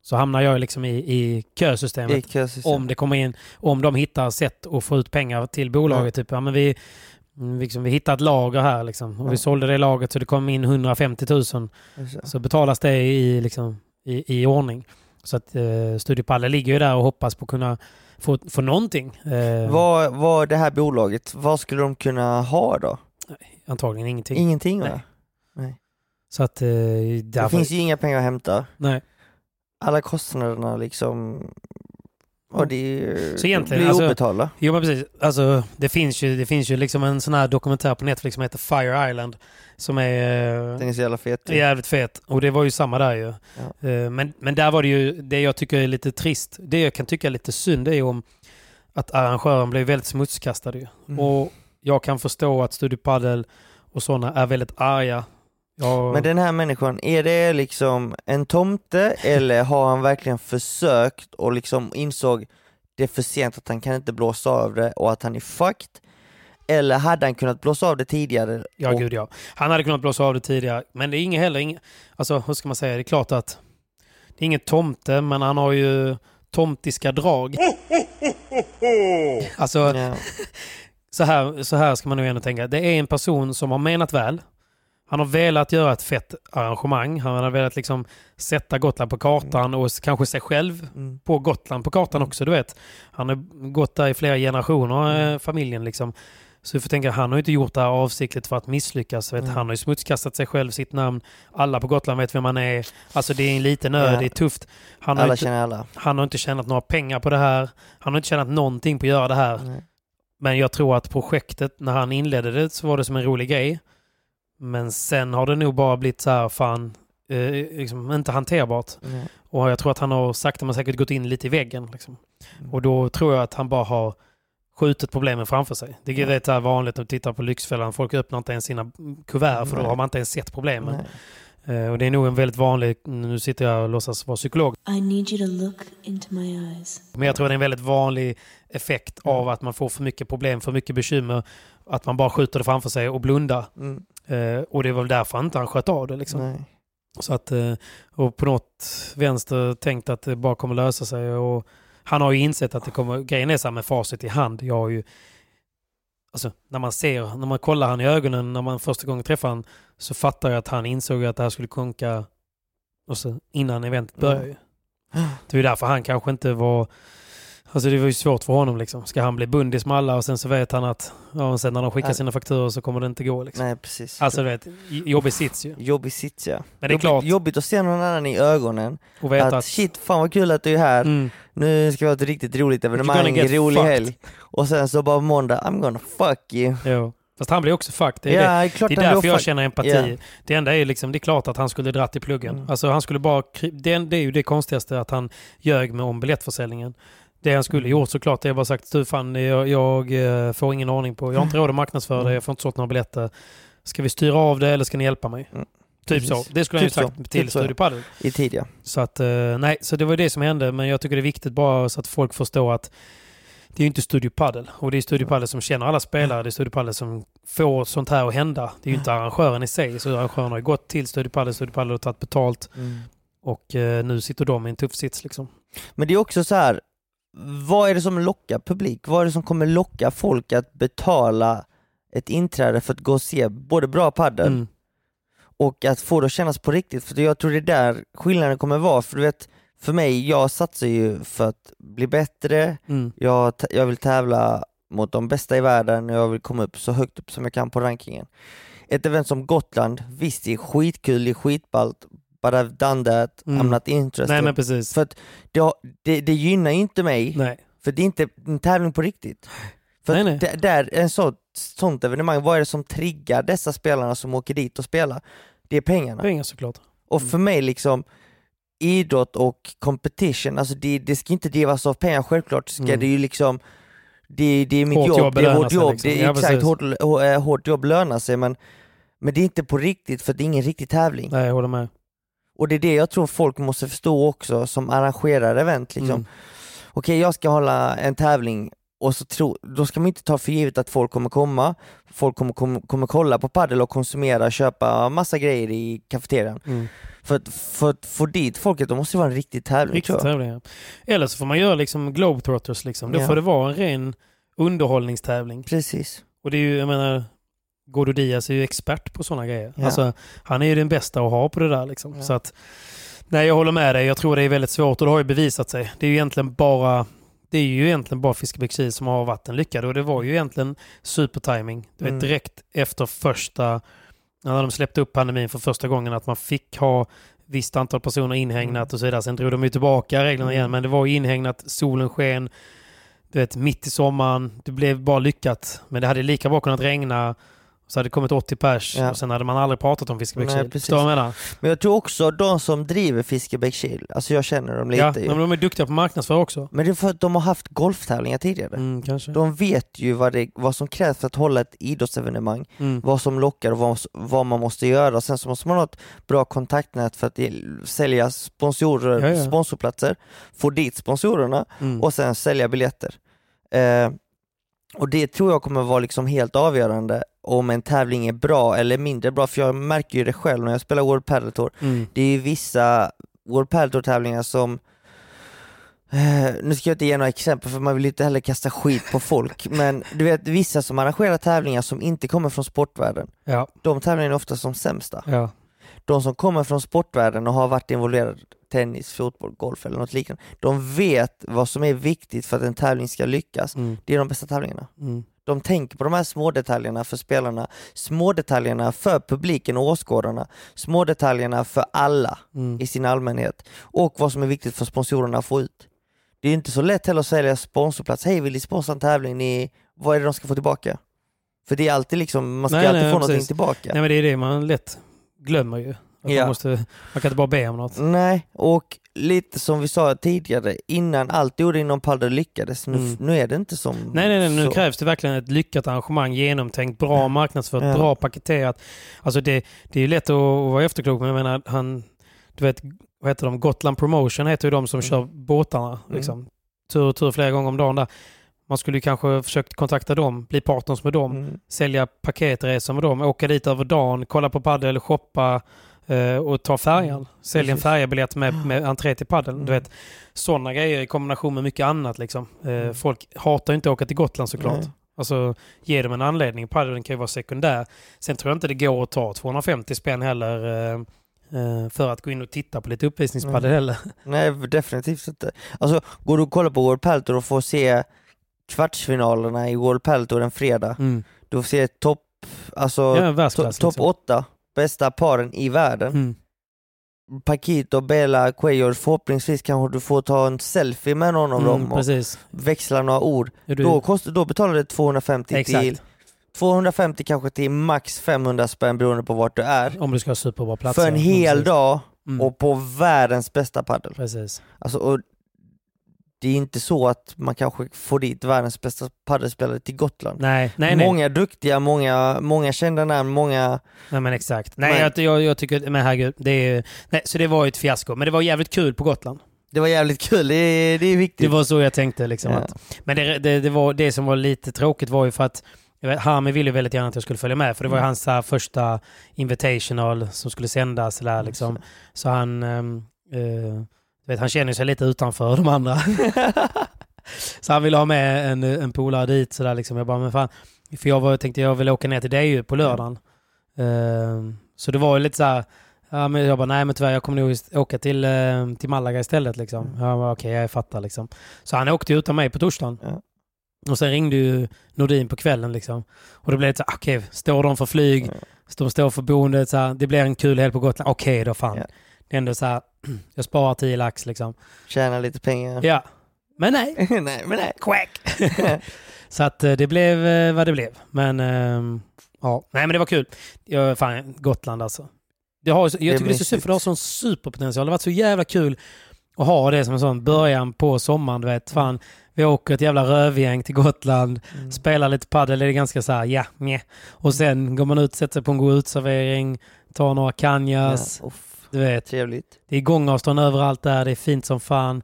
Så hamnar jag liksom i, i kösystemet. I kösystemet. Om det kommer in, om de hittar sätt att få ut pengar till bolaget. Typ, ja, men vi, mm, liksom, vi hittade ett lager här liksom, och vi Ja. sålde det lagret så det kom in 150 000. Just det. Så betalas det i, liksom, i, i ordning. Så att eh, Studiopalle ligger ju där och hoppas på att kunna få, få någonting. Eh, Vad, vad det här bolaget, vad skulle de kunna ha då? Antagligen ingenting. Ingenting Nej. va? Så att eh, Det därför, finns ju inga pengar att hämta. Nej. Alla kostnaderna liksom, och det är ju- Så egentligen, blir alltså- obetalda. Jo men precis. Alltså, det finns ju, det finns ju liksom en sån här dokumentär på Netflix som heter Fire Island. Som är eh, Den är så jävla fet. är jävligt fet. Och det var ju samma där ju. Ja. Eh, Men, men där var det ju, det jag tycker är lite trist, det jag kan tycka är lite synd det är ju om att arrangören blev väldigt smutskastad ju. Mm. Och jag kan förstå att Studio Padel och sådana är väldigt arga. Jag, Men den här människan, är det liksom en tomte eller har han verkligen försökt och liksom insåg det är för sent att han kan inte blåsa av det och att han är fucked? Eller hade han kunnat blåsa av det tidigare? Ja, och, gud ja. Han hade kunnat blåsa av det tidigare. Men det är inget heller, inget, alltså hur ska man säga, det är klart att det är ingen tomte, men han har ju tomtiska drag. Alltså, Ja, så här, så här ska man nog ändå tänka. Det är en person som har menat väl. Han har velat göra ett fett arrangemang. Han har velat liksom sätta Gotland på kartan och s- kanske sig själv mm, på Gotland på kartan också, du vet. Han har gått där i flera generationer, eh, familjen liksom. Så du får tänka, han har inte gjort det här avsiktligt för att misslyckas. Vet. Mm. Han har ju smutskastat sig själv, sitt namn. Alla på Gotland vet vem han är. Alltså det är en liten ö, Ja. det är tufft. Han har, alla inte, känner alla. han har inte tjänat några pengar på det här. Han har inte tjänat någonting på att göra det här. Nej. Men jag tror att projektet, när han inledde det så var det som en rolig grej. Men sen har det nog bara blivit så här, fan, eh, liksom, inte hanterbart. Nej. Och jag tror att han har sakta men säkert gått in lite i väggen. Liksom. Mm. Och då tror jag att han bara har skjutit problemen framför sig. Det är rätt här vanligt att titta på Lyxfällan. Folk öppnar inte ens sina kuvert för då har man inte ens sett problemen. Eh, och det är nog en väldigt vanlig, nu sitter jag och låtsas vara psykolog, I need you to look into my eyes. men jag tror det är en väldigt vanlig effekt Mm. av att man får för mycket problem, för mycket bekymmer, att man bara skjuter det framför sig och blundar. Mm. Eh, och det är väl därför inte han sköt av det liksom. Nej. Så att, eh, och på något vänster tänkt att det bara kommer lösa sig. Och han har ju insett att det kommer, grejen är så här med facit i hand. Jag har ju, alltså när man ser, när man kollar han i ögonen när man första gången träffar han så fattar jag att han insåg att det här skulle konka och så, innan eventet började. ju. Det är därför han kanske inte var Alltså det var ju svårt för honom liksom. Ska han bli bundis med alla och sen så vet han att ja, sen när de skickar sina fakturor så kommer det inte gå liksom. Nej, precis. Alltså du vet, jobbig sits ju. Jobbig sits ja. Men det är jobbigt, klart. jobbigt att se någon annan i ögonen. Och veta att, att... shit, fan vad kul att du är här. Mm, Nu ska vi ha ett riktigt roligt evenemang, get rolig fucked. helg. Och sen så bara måndag, I'm gonna fuck you. jo. Fast han blir också fucked. Det är, ja, det klart Det är därför jag fuck- känner empati. Ja. Det enda är liksom, det är klart att han skulle dratt i pluggen. Mm. Alltså han skulle bara, det är ju det konstigaste att han ljög med om biljettförsäljningen. Det han skulle gjort såklart, det är bara sagt du fan jag, jag eh, får ingen aning på, jag har inte råd att marknadsföra det, Mm. jag får inte sålt några biljetter. Ska vi styra av det eller ska ni hjälpa mig? Mm. Typ så. Precis. Det skulle han ju Typ så. sagt till Typ så. Studio Padel. I tid ja. Så att, eh, nej, så det var det som hände. Men jag tycker det är viktigt bara så att folk förstår att det är ju inte Studio Padel. Och det är Studio Padel som känner alla spelare. Det är Studio Padel som får sånt här att hända. Det är ju inte arrangören i sig. Så arrangören har ju gått till Studio Padel. Studio Padel har tagit betalt. Och eh, nu sitter de i en tuff sits liksom. Men det är också så här. Vad är det som lockar publik? Vad är det som kommer locka folk att betala ett inträde för att gå och se både bra padel Mm. och att få det att kännas på riktigt? För jag tror det är där skillnaden kommer vara. För du vet, för mig, jag satsar ju för att bli bättre, Mm. jag, jag vill tävla mot de bästa i världen och jag vill komma upp så högt upp som jag kan på rankingen. Ett event som Gotland, visst det är skitkul, det är skitballt, but I've done that, Mm. I'm not interested. Nej men precis. För att det, det, det gynnar inte mig, Nej. för det är inte en tävling på riktigt. För Nej, nej. Det, där, en sån, sånt evenemang, vad är det som triggar dessa spelarna som åker dit och spelar? Det är pengarna. Pengar såklart. Och Mm. för mig liksom, idrott och competition, alltså det, det ska inte drivas av pengar, självklart ska Mm. det ju liksom det, det är mitt Hårt jobb, jobb det är sig jobb, liksom. det är Ja, exakt, precis. hårt, hå- eh, hårt jobb lönar sig men, men det är inte på riktigt för det är ingen riktig tävling. Nej jag håller med. Och det är det jag tror folk måste förstå också som arrangerar event. Liksom. Mm. Okej, jag ska hålla en tävling och så tro, då ska man inte ta för givet att folk kommer komma, folk kommer, kommer, kommer kolla på padel och konsumera, köpa massa grejer i kafeterian. Mm. För att, för att få dit folket, då måste det vara en riktig tävling jag. tävling ja. Eller så får man göra liksom Globetrotters liksom. Då Ja. får det vara en ren underhållningstävling. Precis. Och det är ju, jag menar, Gordo Diaz är ju expert på sådana grejer. Ja. Alltså, han är ju den bästa att ha på det där liksom. Ja. Så att, nej jag håller med dig. Jag tror det är väldigt svårt och det har ju bevisat sig. Det är ju egentligen bara det är ju egentligen bara Fiskebäckskil som har varit en lyckad och det var ju egentligen supertiming. Du vet Mm. direkt efter första, när de släppte upp pandemin för första gången att man fick ha visst antal personer inhägnat och så vidare. Sen drog de ju tillbaka reglerna igen Mm. men det var ju inhägnat, solen sken, du vet mitt i sommaren. Det blev bara lyckat. Men det hade lika bra kunnat regna så hade det kommit 80 pers Ja. och sen hade man aldrig pratat om Fiskebäckskil. Förstår du vad jag menar? Men jag tror också de som driver Fiskebäckskil, alltså jag känner dem lite Ja, ju. men de är duktiga på marknadsföring också. Men det är för att de har haft golftävlingar tidigare. Mm, kanske. De vet ju vad, det, vad som krävs för att hålla ett idrottsevenemang, Mm. vad som lockar och vad, vad man måste göra. Sen så måste man ha ett bra kontaktnät för att sälja sponsorer, Ja, ja. sponsorplatser, få dit sponsorerna Mm. och sen sälja biljetter. Eh, och det tror jag kommer vara liksom helt avgörande om en tävling är bra eller mindre bra, för jag märker ju det själv när jag spelar World Padel Tour. Mm. Det är ju vissa World Padel Tour tävlingar som Eh, nu ska jag inte ge några exempel för man vill inte heller kasta skit på folk, men du vet vissa som arrangerar tävlingar som inte kommer från sportvärlden, Ja, de tävlingarna är ofta som sämsta. ja. De som kommer från sportvärlden och har varit involverade tennis, fotboll, golf eller något liknande, de vet vad som är viktigt för att en tävling ska lyckas. Mm. Det är de bästa tävlingarna. Mm. De tänker på de här små detaljerna för spelarna, små detaljerna för publiken och åskådarna, små detaljerna för alla Mm. i sin allmänhet och vad som är viktigt för sponsorerna att få ut. Det är inte så lätt heller att sälja sponsorplats. Hej, vill ni sponsra en tävling? Ni, vad är det de ska få tillbaka? För det är alltid liksom, man ska Nej, alltid nej, få någonting precis. tillbaka. Nej men det är det man lätt glömmer ju. Att Ja. Man, måste, man kan inte bara be om något. Nej, och lite som vi sa tidigare, innan allt gjorde inom padel lyckades, nu, Mm. nu är det inte som Nej, nej, nej, nu så. krävs det verkligen ett lyckat arrangemang, genomtänkt, bra marknadsfört, Ja. bra paketerat. Alltså det, det är ju lätt att, vara efterklok, men jag menar, han, du vet, vad heter de? Gotland Promotion heter ju de som Mm. kör båtarna. Liksom. Tur och tur flera gånger om dagen där. Man skulle ju kanske försökt kontakta dem, bli partners med dem, Mm. sälja paketresor med dem, åka dit över dagen, kolla på padel, shoppa och ta färjan. Sälja en Precis. färjebiljett med, med entré till padel. Mm. Du vet, sådana grejer i kombination med mycket annat. Liksom. Eh, Mm. folk hatar inte att åka till Gotland såklart. Nej. Alltså, ge dem en anledning. Paddeln kan ju vara sekundär. Sen tror jag inte det går att ta 250 spänn heller eh, eh, för att gå in och titta på lite uppvisningspaddel Mm. heller. Nej, definitivt inte. Alltså, går du och kollar på World Padel Tour och får se kvartsfinalerna i World Padel Tour en fredag, Mm. du får se topp, alltså Ja, to- världsklass. topp liksom. åtta bästa paren i världen. Mm. Paquito, Bela, Cuellar, förhoppningsvis kanske du får ta en selfie med någon av Mm, dem och precis. växla några ord. Du... Då, kostar, då betalar du 250 Exakt. till 250 kanske till max 500 spänn beroende på vart du är. Om du ska ha superbra platser. För en Mm, hel precis. dag Mm. och på världens bästa padel. Precis. Alltså, och det är inte så att man kanske får dit världens bästa padelspelare till Gotland. Nej, nej, nej. Många duktiga, många, många kända namn, många... nej men exakt. Nej, Men- Jag, jag, tycker... Men herregud. Det är, nej, så det var ju ett fiasko. Men det var jävligt kul på Gotland. Det var jävligt kul, det är, det är viktigt. Det var så jag tänkte. Liksom, Ja. att, men det, det, det, var, det som var lite tråkigt var ju för att Hami ville väldigt gärna att jag skulle följa med. För det var Mm. hans här, första invitational som skulle sändas. Där, liksom. Så han... ehm, eh, du vet, han känner sig lite utanför de andra. så han ville ha med en, en polare dit. Så där, liksom. Jag bara, men fan. För jag var, tänkte jag vill åka ner till dig på lördagen. Ehm, så det var ju lite så här... Ja, men jag bara, nej men tyvärr, jag kommer nog åka till, eh, till Malaga istället. Liksom. Mm. Bara, okej, jag fattar liksom. Så han åkte utan mig på torsdagen. Ja. Och sen ringde ju Nordin på kvällen liksom. Och då blev det så här, okej, står de för flyg? Ja. De står för boendet, så här, det blir en kul helg på Gotland. Okej då fan. Ja. Det är ändå så här, jag sparar 10 lax liksom. Tjäna lite pengar. Ja. Men nej, nej, men nej. quack! så att eh, det blev eh, vad det blev. Men ehm, ja, nej men det var kul. Jag, fan, Gotland alltså. Det har, jag tycker det är så synd för det har sån superpotential. Det har varit så jävla kul att ha det som en sån början på sommaren. Du vet, fan, vi åker ett jävla rövgäng till Gotland, Mm. spelar lite padel, det är ganska så här, ja, meh. Och sen går man ut, sätter sig på en god utservering, tar några kanjas, Ja, du vet. trevligt. Det är gångavstånd överallt där, det är fint som fan.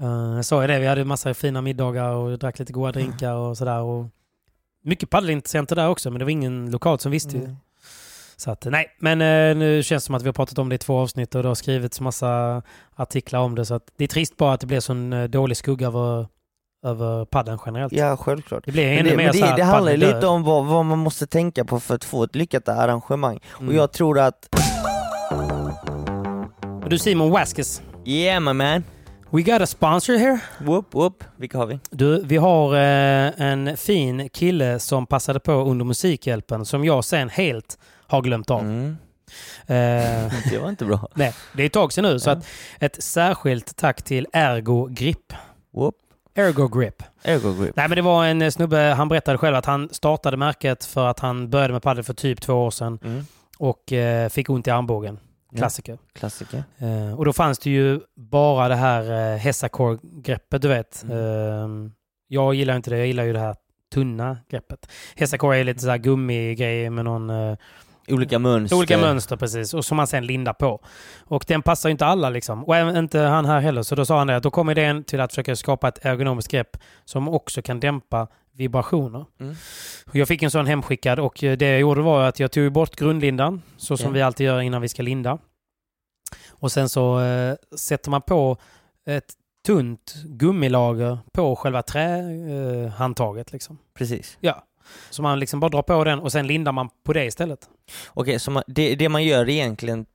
Uh, jag sa ju det, vi hade massa fina middagar och drack lite goda drinkar och sådär. Och mycket padelintressenter där också, men det var ingen lokalt som visste. Mm. Så att, nej, men eh, nu känns det som att vi har pratat om det i två avsnitt och det har skrivits massa artiklar om det. Så att det är trist bara att det blir sån eh, dålig skugga över, över padden generellt. Ja, självklart. Det blir Men ännu det, mer men så det, här det handlar lite om vad, vad man måste tänka på för att få ett lyckat arrangemang. Mm. Och jag tror att... Och Du Simon Waskes, Yeah my man! we got a sponsor here. Whoop whoop. Vilka har vi? Du, vi har eh, en fin kille som passade på under Musikhjälpen som jag sen helt har glömt av. Mm. Eh, Det var inte bra. nej, det är ett tag sedan nu, så Ja. att ett särskilt tack till Ergo Grip. Whoop. Ergo Grip. Ergo grip. Nej, men det var en snubbe, han berättade själv att han startade märket för att han började med padel för typ två år sedan Mm. och eh, fick ont i armbågen. Ja. Klassiker. Klassiker. Eh, och då fanns det ju bara det här eh, Hessacore-greppet, du vet. Mm. Eh, jag gillar inte det, jag gillar ju det här tunna greppet. Hessacore är lite så här gummigrej med någon... Eh, Olika mönster. olika mönster precis, och som man sen lindar på. Och den passar ju inte alla liksom. Och även inte han här heller. Så då sa han det att då kommer idén till att försöka skapa ett ergonomiskt grepp som också kan dämpa vibrationer. Mm. Jag fick en sån hemskickad och eh, det jag gjorde var att jag tog bort grundlindan, så som Ja. vi alltid gör innan vi ska linda. Och sen så eh, sätter man på ett tunt gummilager på själva trähandtaget. Eh, liksom. Precis. Ja. Så man liksom bara drar på den och sen lindar man på det istället. Okej, så man, det, det man gör egentligen,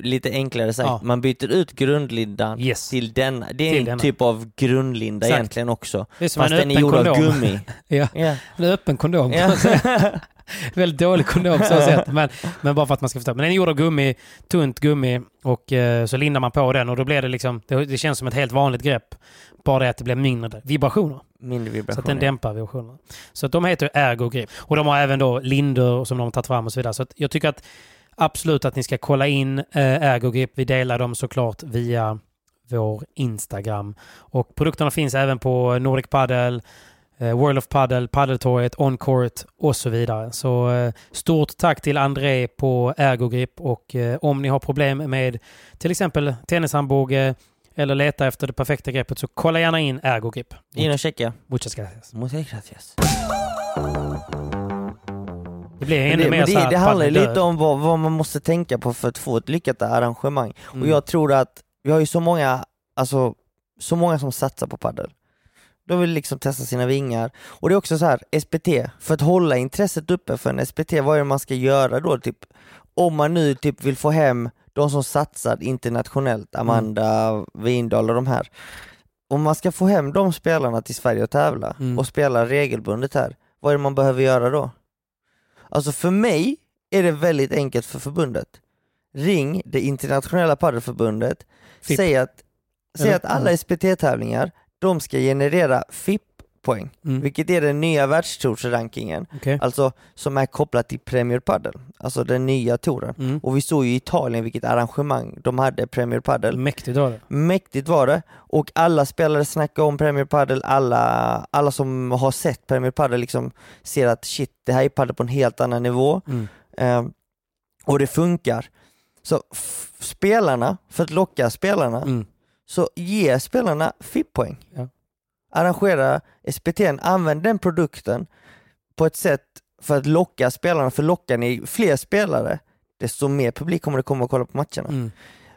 lite enklare sagt, Ja. man byter ut grundlindan Yes. till denna. Det är Till en denna. typ av grundlinda Exakt. egentligen också. Det är som Fast en den är gjord av kondom. gummi. Ja. Ja. En öppen kondom. Väldigt dålig kondom så sett. Men, men bara för att man ska förstå. Men den är gjord av gummi, tunt gummi och eh, så lindar man på den och då blir det liksom, det, det känns som ett helt vanligt grepp. Bara det att det blir mindre vibrationer. Mindre Så vibration. att den dämpar vibrationerna. Så att de heter Ergo Grip. Och de har även då lindor som de har tagit fram och så vidare. Så jag tycker att absolut att ni ska kolla in eh, Ergogrip. Vi delar dem såklart via vår Instagram. Och produkterna finns även på Nordic Paddle, eh, World of Paddle, Paddeltorget, Oncourt och så vidare. Så eh, stort tack till André på Ergogrip och om ni har problem med till exempel tennisarmbåge eller letar efter det perfekta greppet så kolla gärna in Ergogrip. In och checka. Muchas gracias. Muchas gracias. Det blir ännu det, mer det, här det handlar lite om vad, vad man måste tänka på för att få ett lyckat arrangemang. Mm. Och jag tror att vi har ju så många, alltså så många som satsar på padel. De vill liksom testa sina vingar. Och det är också så här, SPT, för att hålla intresset uppe för en SPT, vad är det man ska göra då? Typ, om man nu typ vill få hem de som satsar internationellt, Amanda Windahl och de här. Om man ska få hem de spelarna till Sverige och tävla Mm. och spela regelbundet här, vad är det man behöver göra då? Alltså för mig är det väldigt enkelt för förbundet. Ring det internationella padelförbundet, FIP. säg att, säg att alla SPT-tävlingar, de ska generera FIP-poäng, Mm. vilket är den nya världstorsrankingen, Okej. alltså som är kopplat till Premier Padel, alltså den nya touren. Mm. Och vi såg ju i Italien vilket arrangemang de hade, Premier Padel. Mäktigt var det. Mäktigt var det och alla spelare snackade om Premier Padel, alla, alla som har sett Premier Padel liksom ser att shit, det här är padel på en helt annan nivå Mm. Ehm, och det funkar. Så spelarna, för att locka spelarna, Mm. så ge spelarna FIP-poäng. Ja. Arrangera SPT'n, använd den produkten på ett sätt för att locka spelarna, för lockar ni fler spelare, desto mer publik kommer det komma och kolla på matcherna. Mm.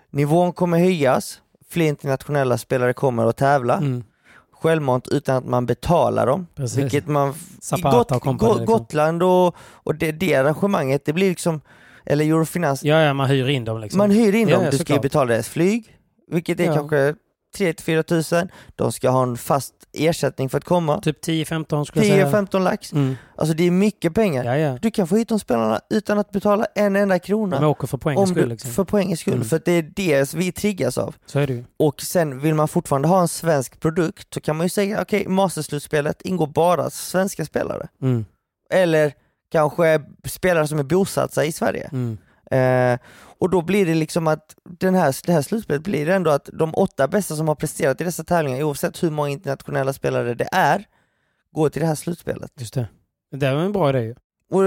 Nivån kommer höjas, fler internationella spelare kommer att tävla, Mm. självmant utan att man betalar dem. Precis. Vilket man, Zapata Got, och company, Go- liksom. Gotland och, och det, det arrangemanget, det blir liksom, eller Eurofinans, Ja, ja, man hyr in dem liksom. man hyr in Ja, dem, ja, du ska ju betala deras flyg, vilket är Ja. kanske 3-4 tusen, de ska ha en fast ersättning för att komma, Typ 10-15 skulle jag säga. 10-15 lax, Mm. alltså det är mycket pengar. Ja, ja. Du kan få hit de spelarna utan att betala en enda krona. De åker för poängens skull liksom. För poängens skull, Mm. för det är det vi triggas av. Så är det ju. Och sen vill man fortfarande ha en svensk produkt så kan man ju säga okej, masterslutspelet ingår bara svenska spelare. Mm. Eller kanske spelare som är bosatta i Sverige. Mm. Eh, och då blir det liksom att den här, det här slutspelet blir ändå att de åtta bästa som har presterat i dessa tävlingar, oavsett hur många internationella spelare det är, går till det här slutspelet. Just det. Det var en bra idé. Och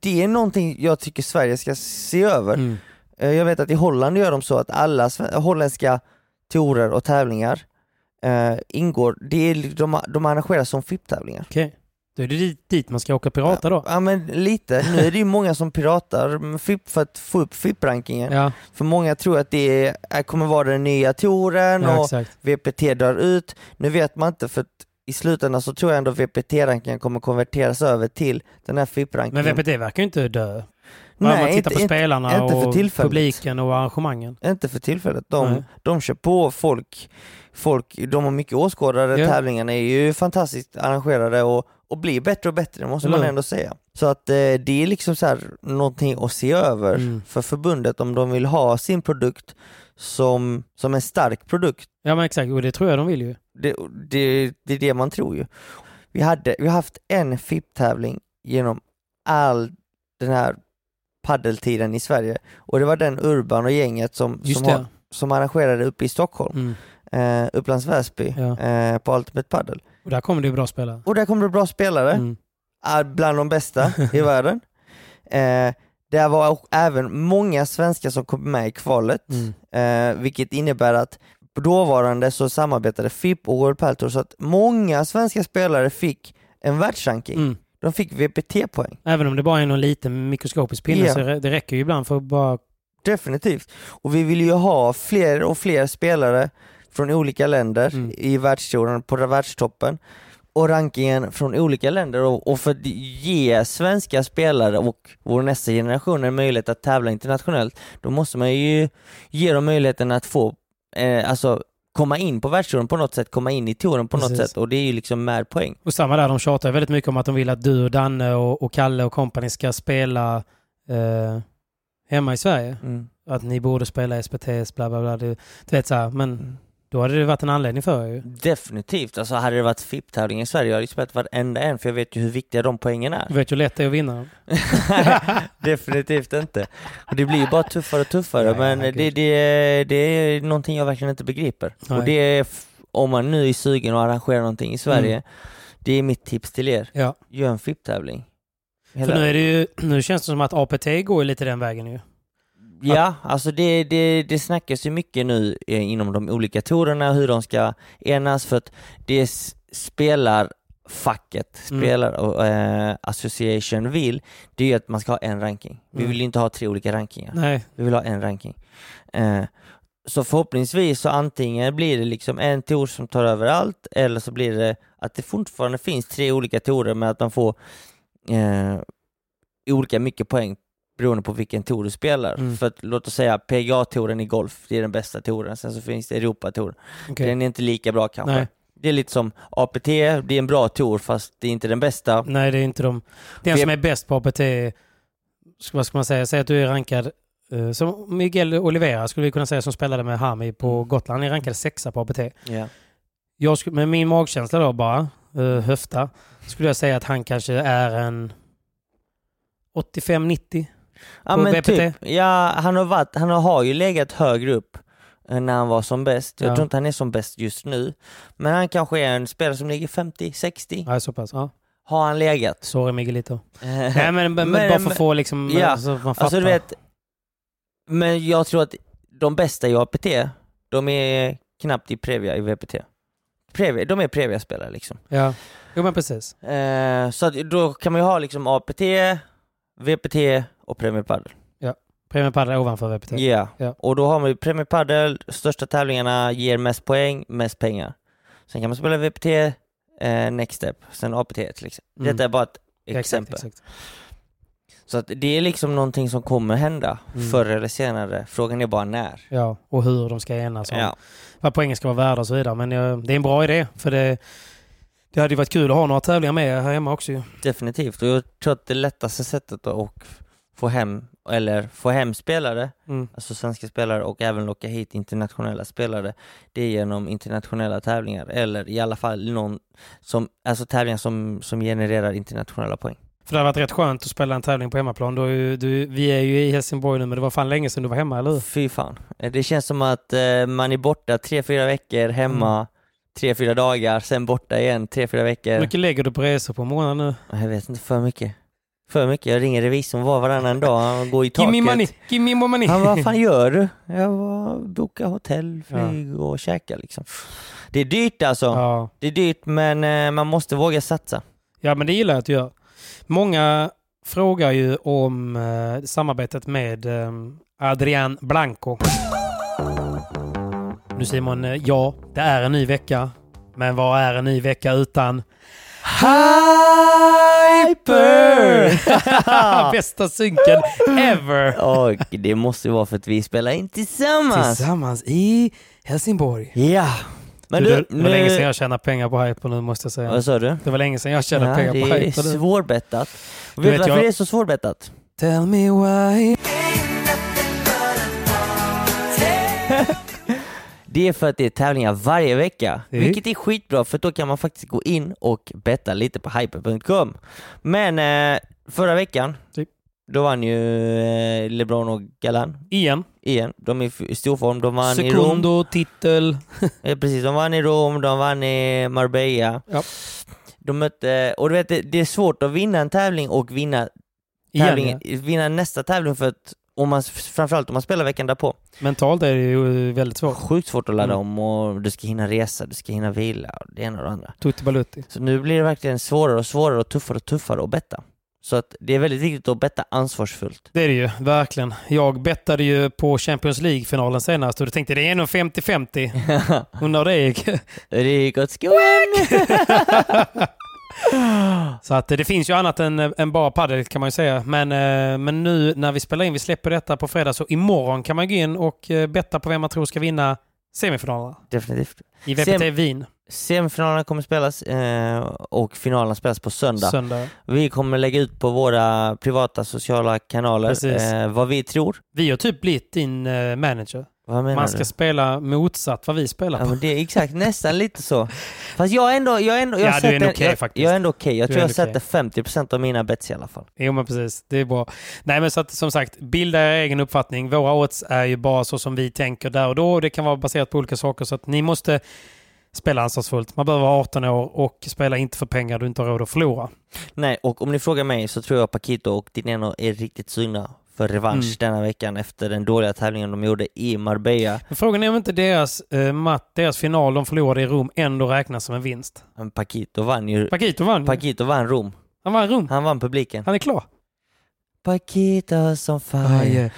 det är någonting jag tycker Sverige ska se över. Mm. Eh, Jag vet att i Holland gör de så att alla holländska tourer och tävlingar eh, ingår, det är, de, de arrangeras som FIP-tävlingar. Okej. Då är det dit, dit man ska åka pirata då. Ja men lite, nu är det ju många som piratar för att få upp FIP-rankingen. Ja, För många tror att det är, kommer vara den nya touren ja och exakt. VPT drar ut. Nu vet man inte för i slutändan så tror jag ändå VPT-rankingen kommer konverteras över till den här Men FIP-rankingen. VPT verkar ju inte dö. Nej, man tittar inte, på inte, spelarna inte för och tillfället. publiken och arrangemangen. inte för tillfället. De, Nej. de kör på folk, folk, de har mycket åskådare, Ja. tävlingarna är ju fantastiskt arrangerade och, och blir bättre och bättre, måste Eller man ändå säga. Så att eh, det är liksom så här någonting att se över Mm. för förbundet om de vill ha sin produkt som, som en stark produkt. Ja men exakt, och det tror jag de vill ju. Det, det, det är det man tror ju. Vi, hade, vi har haft en FIP-tävling genom all den här paddeltiden i Sverige och det var den Urban och gänget som, Just som, har, som arrangerade uppe i Stockholm, Mm. eh, Upplands Väsby, Ja. eh, på Ultimate Padel. Och där kommer det bra spelare. Och där kom det bra spelare, Mm. bland de bästa i världen. Eh, det var även många svenskar som kom med i kvalet, Mm. eh, vilket innebär att dåvarande så samarbetade FIP och World Padel Tour så att många svenska spelare fick en världsranking. Mm. De fick VPT-poäng. Även om det bara är någon liten mikroskopisk pinne Ja. så det det räcker ju ibland för att bara... Definitivt. Och vi vill ju ha fler och fler spelare från olika länder Mm. i världstouren, på världstoppen och rankingen från olika länder och, och för att ge svenska spelare och vår nästa generation en möjlighet att tävla internationellt, då måste man ju ge dem möjligheten att få, eh, alltså komma in på världstouren på något sätt, komma in i touren på något Precis. sätt och det är ju liksom med poäng. Och samma där, de tjatar väldigt mycket om att de vill att du och Danne och, och Kalle och company ska spela eh, hemma i Sverige. Mm. Att ni borde spela SPTS, bla bla bla. Du, du vet så här, men Mm. Då hade det varit en anledning för ju. Definitivt. Alltså hade det varit FIP-tävling i Sverige, jag hade ju spelat varenda en för jag vet ju hur viktiga de poängen är. Du vet ju hur lätt det är att vinna dem. Definitivt inte. Och det blir ju bara tuffare och tuffare, ja, men det, det, det är någonting jag verkligen inte begriper. Nej. Och det är, om man nu är sugen att arrangera någonting i Sverige, Mm. det är mitt tips till er. Ja. Gör en FIP-tävling. För nu, är det ju, nu känns det som att APT går lite den vägen ju. Ja, alltså det, det, det snackas ju mycket nu eh, inom de olika tourerna hur de ska enas för att det spelar facket, Mm. spelar och eh, association vill, det är att man ska ha en ranking. Vi Mm. vill inte ha tre olika rankingar. Nej, Vi vill ha en ranking. Eh, så förhoppningsvis så antingen blir det liksom en tour som tar över allt eller så blir det att det fortfarande finns tre olika tourer med att man får eh, olika mycket poäng beroende på vilken tour du spelar. Mm. För att, låt oss säga PGA-touren i golf, det är den bästa touren. Sen så finns det Europatouren. okej. Den är inte lika bra kanske. Nej. Det är lite som APT, det är en bra tour fast det är inte den bästa. Nej, det är inte de. Den som är bäst på APT, vad ska man säga, säg att du är rankad eh, som Miguel Olivera skulle vi kunna säga som spelade med Hami på Mm. Gotland. Han är rankad sexa på APT. Ja. Jag skulle, med min magkänsla då bara, uh, höfta, skulle jag säga att han kanske är en 85-90. Ja På men VPT? typ, ja han har varit, han har ju legat högre upp eh, när han var som bäst. Jag Ja. tror inte han är som bäst just nu. Men han kanske är en spelare som ligger 50-60. Ja, så pass. Ja. Har han legat. Sorry Miguelito. Eh, Nej, men, men, Men- bara för att få liksom, ja, alltså, man fattar. alltså du vet, men jag tror att de bästa i APT, de är knappt i Previa i VPT. Previa, de är Previa-spelare liksom. Ja, jo men precis. Eh, så att då kan man ju ha liksom APT, VPT och Premier Padel. Premier Padel ovanför VPT. Ja, Ja. och då har ju Premier Padel, största tävlingarna ger mest poäng, mest pengar. Sen kan man spela VPT, eh, Next Step, sen APT till exempel. Mm. Detta är bara ett Exakt, exempel. exakt. Så att det är liksom någonting som kommer hända Mm. förr eller senare. Frågan är bara när. Ja, och hur de ska enas om Ja. vad poängen ska vara värda och så vidare. Men eh, det är en bra idé, för det, det hade ju varit kul att ha några tävlingar med här hemma också ju. Definitivt, och jag tror att det lättaste sättet att få hem, eller få hem spelare, Mm. alltså svenska spelare och även locka hit internationella spelare, det är genom internationella tävlingar, eller i alla fall någon som, alltså tävlingar som, som genererar internationella poäng. För det hade varit rätt skönt att spela en tävling på hemmaplan. Ju, du, vi är ju i Helsingborg nu, men det var fan länge sedan du var hemma, eller hur? Fy fan. Eh, Det känns som att eh, man är borta tre, fyra veckor, hemma Mm. tre, fyra dagar, sen borta igen tre, fyra veckor. Hur mycket lägger du på resor på månaden nu? Jag vet inte, för mycket. För mycket. Jag ringer revisorn var varannan dag, han går i taket. Give me money, give me more money. Han vad fan gör du? Jag var boka hotell, flyg och käka liksom. Det är dyrt alltså. Ja. Det är dyrt men eh, man måste våga satsa. ja, men det gillar jag att du gör. Många frågar ju om eh, samarbetet med eh, Adrian Blanco. Nu Simon, eh, ja, det är en ny vecka. Men vad är en ny vecka utan Hyper! Bästa synken ever! Och det måste ju vara för att vi spelar in tillsammans. Tillsammans i Helsingborg. Ja. Men du, du, det, det var länge sedan nu... jag tjänade pengar på Hyper nu måste jag säga. Vad sa du? Det var länge sedan jag tjänade Ja, pengar det på är Hyper. nu. svårbettat. Du Vet du varför jag- det är så svårbettat? Tell me why. Det är för att det är tävlingar varje vecka, Mm. vilket är skitbra för då kan man faktiskt gå in och betta lite på hyper.com. Men eh, förra veckan, Typ. då vann ju eh, LeBron och Galan Igen. igen. De är i stor form. De vann i Rom. Sekundo, titel. Eh, precis, de vann i Rom, de vann i Marbella. Ja. De mötte, och du vet det, är svårt att vinna en tävling och vinna, Igen, tävling, ja. vinna nästa tävling för att om man, framförallt om man spelar veckan därpå. Mentalt är det ju väldigt svårt. Sjukt svårt att ladda Mm. om och du ska hinna resa, du ska hinna vila och det ena och det andra. Tutti Balutti. Så nu blir det verkligen svårare och svårare och tuffare och tuffare att betta. Så att det är väldigt viktigt att betta ansvarsfullt. Det är det ju, verkligen. Jag bettade ju på Champions League-finalen senast och du tänkte det är nog 50-50. Undrar hur det gick. det gick åt skogen! Så att eh, det finns ju annat än, än bara padel kan man ju säga. Men, eh, men nu när vi spelar in, vi släpper detta på fredag, så imorgon kan man gå in och eh, betta på vem man tror ska vinna semifinalerna Definitivt. i VPT Sem- Wien Semifinalerna kommer spelas eh, och finalerna spelas på söndag. söndag. Vi kommer lägga ut på våra privata sociala kanaler eh, vad vi tror. Vi har typ blivit din eh, manager. Man du? ska spela motsatt vad vi spelar Ja, på. men det är exakt nästan lite så. Fast jag är ändå, jag är ändå, jag Ja, du är ändå okej jag, faktiskt. Jag är ändå okej. Jag Du tror jag sätter okej. 50% av mina bets i alla fall. Jo men precis, det är bra. Nej men så att som sagt, bilda er egen uppfattning. Våra odds är ju bara så som vi tänker där och då. och Det kan vara baserat på olika saker så att ni måste spela ansvarsfullt. Man behöver vara 18 år och spela inte för pengar du inte har råd att förlora. Nej, och om ni frågar mig så tror jag Paquito och Dineno är riktigt sugna för revansch Mm. denna veckan efter den dåliga tävlingen de gjorde i Marbella. Men frågan är om inte deras, eh, matt, deras final de förlorade i Rom ändå räknas som en vinst. Men Paquito vann ju. Paquito vann. Paquito vann Rom. Han vann Rom. Han vann publiken. Han är klar. Paquitos on fire.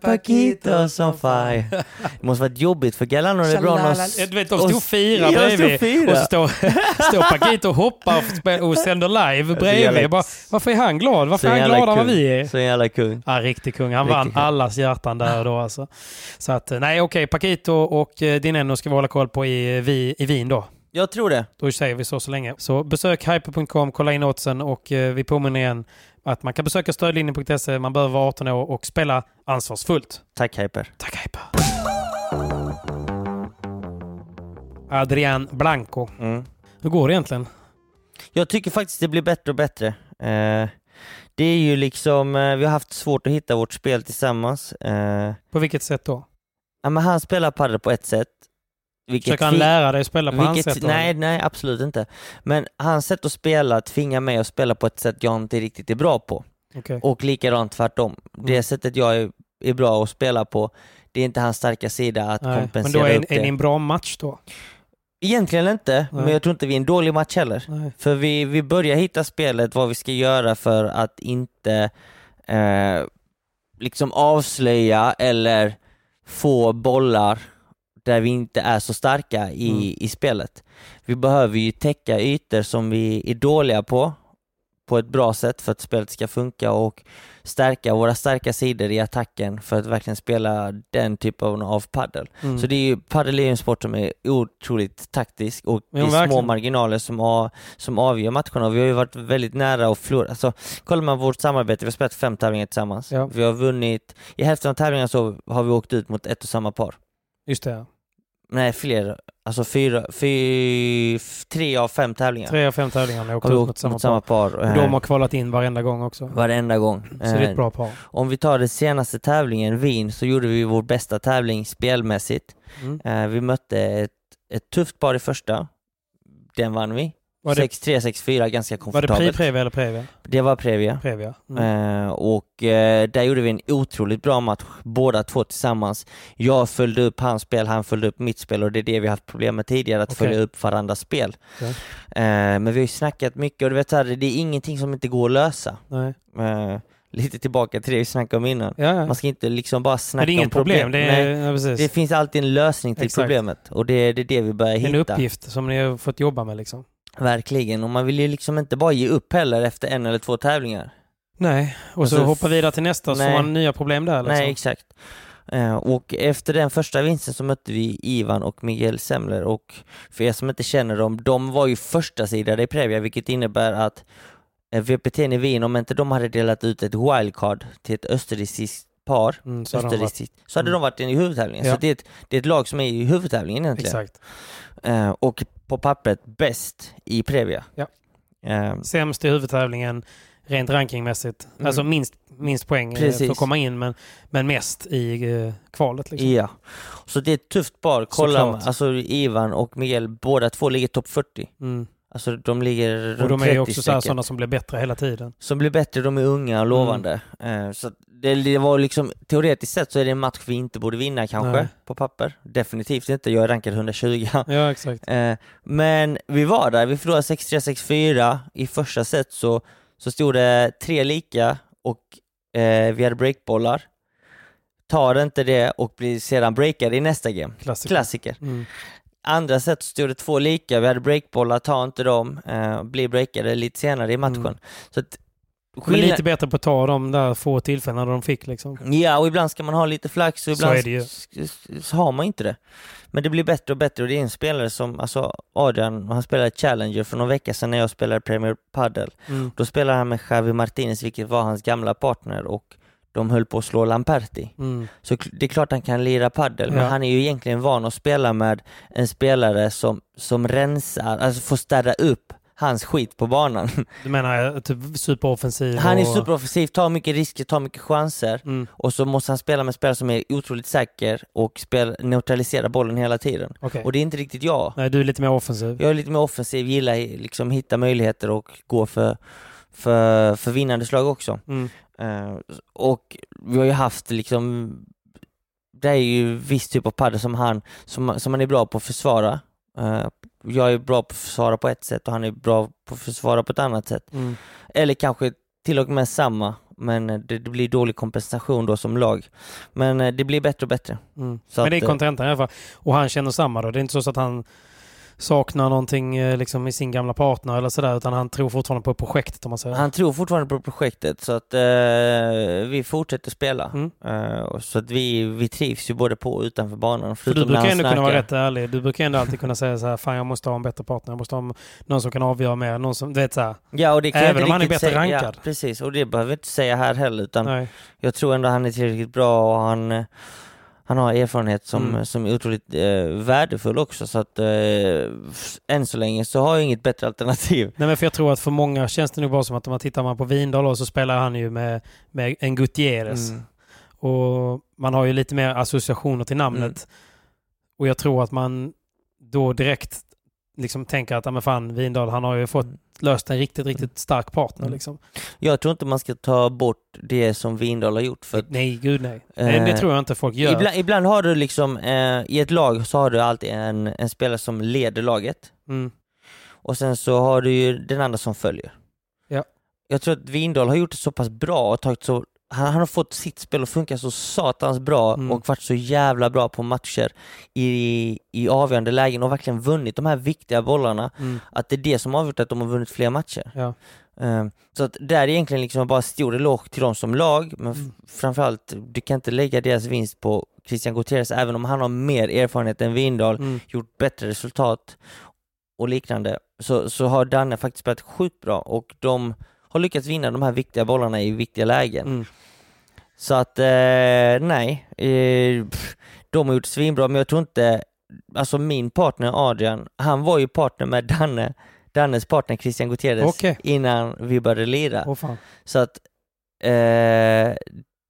Paquitos on fire. Det måste varit jobbigt för Galano och LeBron Du vet, de stod och stod bredvid. fyra. Och så står, står Paquito och hoppar och, och sänder live bredvid. Bara, varför är han glad? Varför är han gladare än vad vi är? Så jävla kung. Ja, riktig kung. Han vann allas hjärtan där då alltså. Så att, nej okej, Paquito och eh, Dineno ska vi hålla koll på i, eh, i Wien då. Jag tror det. Då säger vi så så länge. Så besök hyper.com, kolla in oddsen och eh, vi påminner igen att man kan besöka stödlinjen.se, man behöver vara 18 år och spela ansvarsfullt. Tack Hyper. Tack Hyper. Adrian Blanco. Mm. Hur går det egentligen? Jag tycker faktiskt det blir bättre och bättre. Eh, det är ju liksom, eh, vi har haft svårt att hitta vårt spel tillsammans. Eh, På vilket sätt då? ja, men han spelar padel på ett sätt. Vilket Försöker han lära dig spela på hans vilket, sätt? då? nej, nej, absolut inte. Men hans sätt att spela tvingar mig att spela på ett sätt jag inte riktigt är bra på. Okej. Och likadant tvärtom. Det Mm. sättet jag är, är bra att spela på, det är inte hans starka sida att Nej, Men kompensera då är, upp är det. ni en bra match då? Egentligen inte, men Nej. jag tror inte vi är en dålig match heller. Nej. För vi, vi börjar hitta spelet, vad vi ska göra för att inte eh, liksom avslöja eller få bollar där vi inte är så starka i, Mm. i spelet. Vi behöver ju täcka ytor som vi är dåliga på, på ett bra sätt för att spelet ska funka och stärka våra starka sidor i attacken för att verkligen spela den typen av paddel. Mm. Så det är ju, padel är ju en sport som är otroligt taktisk och Ja, det är små verkligen. marginaler som, a, som avgör matcherna. Vi har ju varit väldigt nära att förlora. Alltså, kollar man vårt samarbete, vi har spelat fem tävlingar tillsammans. Ja. Vi har vunnit, i hälften av tävlingarna så har vi åkt ut mot ett och samma par. Just det. Nej, fler. Alltså fyra, fy, tre av fem tävlingar Tre av fem tävlingar har åkt ut mot samma, mot samma par. par. Och eh, de har kvalat in varenda gång också. Varenda gång. Så det är Eh, ett bra par. Om vi tar den senaste tävlingen, Wien, så gjorde vi vår bästa tävling spelmässigt. Mm. Eh, vi mötte ett, ett tufft par i första. Den vann vi. Var det, 6-3, 6-4, ganska var det komfortabelt. Pri-Previa eller Previa? Det var Previa. Previa. Mm. Eh, och eh, där gjorde vi en otroligt bra match, båda två tillsammans. Jag följde upp hans spel, han följde upp mitt spel och det är det vi haft problem med tidigare, att Okej. följa upp varandras spel. Okej. Eh, men vi har ju snackat mycket och du vet, här, det är ingenting som inte går att lösa. Nej. Eh, lite tillbaka till det vi snackade om innan. Ja, ja. Man ska inte liksom bara snacka det är om inget problem. Det, Nej, är, ja, precis. det finns alltid en lösning till Exakt. problemet och det är det, är det vi börjar en hitta. uppgift som ni har fått jobba med liksom. Verkligen, och man vill ju liksom inte bara ge upp heller efter en eller två tävlingar. Nej, och så Alltså, hoppa vidare till nästa så nej. får man nya problem där liksom. Nej, exakt. Eh, och efter den första vinsten så mötte vi Ivan och Miguel Semler och för er som inte känner dem, de var ju första sidade i Previa vilket innebär att eh, VPT i Wien, om inte de hade delat ut ett wildcard till ett österrikiskt par, Mm, så har de varit, så hade Mm. de varit i huvudtävlingen. Ja. Så det är, ett, det är ett lag som är i huvudtävlingen egentligen. exakt. Eh, och på pappret bäst i Previa. Ja. Eh, Sämst i huvudtävlingen rent rankingmässigt. Mm. Alltså minst, minst poäng eh, Precis. för att komma in men, men mest i eh, kvalet. Liksom. Ja, så det är ett tufft par. Kolla, alltså Ivan och Miguel, båda två ligger topp 40. Mm. Alltså de ligger runt Och de är 30 ju också sådana som blir bättre hela tiden. Som blir bättre, de är unga och lovande. Eh, så det, var liksom, teoretiskt sett så är det en match vi inte borde vinna kanske, Nej. på papper. Definitivt inte, jag är rankad 120. Ja, exakt. Eh, men vi var där, vi förlorade 6-3, 6-4. I första set så, så stod det tre lika och eh, vi hade breakbollar. Tar inte det och blir sedan breakade i nästa game. Klassiker. Klassiker. Mm. Andra set stod det två lika, vi hade breakbollar, tar inte dem, eh, blir breakade lite senare i matchen. Mm. Så att, Men skillnad- lite bättre på att ta de där få tillfällena de fick liksom. Ja, och ibland ska man ha lite flax och Så ibland så har man inte det. Men det blir bättre och bättre och det är en spelare som, alltså Adrian, han spelade Challenger för några veckor sedan när jag spelade Premier Padel. Mm. Då spelade han med Javi Martinez, vilket var hans gamla partner och de höll på att slå Lamperti. Mm. Så det är klart han kan lira paddel, men Ja. han är ju egentligen van att spela med en spelare som, som rensar, alltså får städa upp hans skit på banan. Du menar eh, typ superoffensiv? Han är superoffensiv, tar mycket risker, tar mycket chanser Mm. och så måste han spela med spelare som är otroligt säker och spel, neutralisera bollen hela tiden. Okej. Och det är inte riktigt jag. Nej, du är lite mer offensiv. Jag är lite mer offensiv, gillar liksom hitta möjligheter och gå för, för, för vinnande slag också. Mm. Eh, och vi har ju haft liksom, det är ju viss typ av padel som han, som, som han är bra på att försvara. Eh, jag är bra på att försvara på ett sätt och han är bra på att försvara på ett annat sätt. Mm. Eller kanske till och med samma, men det, det blir dålig kompensation då som lag. Men eh, det blir bättre och bättre. Mm. Men det är eh, kontentan i alla fall. Och han känner samma då? Det är inte så att han saknar någonting eh, liksom, i sin gamla partner eller sådär, utan han tror fortfarande på projektet om man säger. Han tror fortfarande på projektet så att eh, vi fortsätter spela. Mm. Eh, så att vi, vi trivs ju både på och utanför banan. För du brukar ändå kunna vara rätt ärlig. Du brukar ändå alltid kunna säga så här, fan jag måste ha en bättre partner, jag måste ha någon som kan avgöra mer, någon som, vet så här. Ja, och det kan Även om han är bättre säga. rankad. Ja, precis, och det behöver jag inte säga här heller utan Nej. jag tror ändå han är tillräckligt bra och han, han har erfarenhet som, Mm. som är otroligt eh, värdefull också så att eh, än så länge så har jag inget bättre alternativ. Nej men för jag tror att för många känns det nog bara som att om man tittar man på Vindal då, så spelar han ju med, med en Gutierrez. Mm. Och man har ju lite mer associationer till namnet. Mm. Och jag tror att man då direkt liksom tänker att, ja men fan, Vindal, han har ju fått löst en riktigt, riktigt stark partner Mm. liksom. Jag tror inte man ska ta bort det som Vindal har gjort för att Nej, gud nej. nej. Det Eh, tror jag inte folk gör. Ibland, ibland har du liksom, eh, i ett lag så har du alltid en, en spelare som leder laget Mm. och sen så har du ju den andra som följer. Ja. Jag tror att Vindal har gjort det så pass bra och tagit så han, han har fått sitt spel att funka så satans bra Mm. och varit så jävla bra på matcher i, i avgörande lägen och verkligen vunnit de här viktiga bollarna. Mm. Att det är det som har gjort att de har vunnit fler matcher. Ja. Eh, Så att där är egentligen liksom bara stor eloge till dem som lag, men Mm. framförallt, du kan inte lägga deras vinst på Christian Gutierrez, även om han har mer erfarenhet än Vindal, Mm. gjort bättre resultat och liknande, så, så har Danne faktiskt spelat sjukt bra och de har lyckats vinna de här viktiga bollarna i viktiga lägen. Så att, eh, nej, eh, pff, de har gjort svinbra, men jag tror inte, alltså min partner Adrian, han var ju partner med Danne, Dannes partner Christian Gutierrez Okej. innan vi började lira. Åh fan. Så att eh,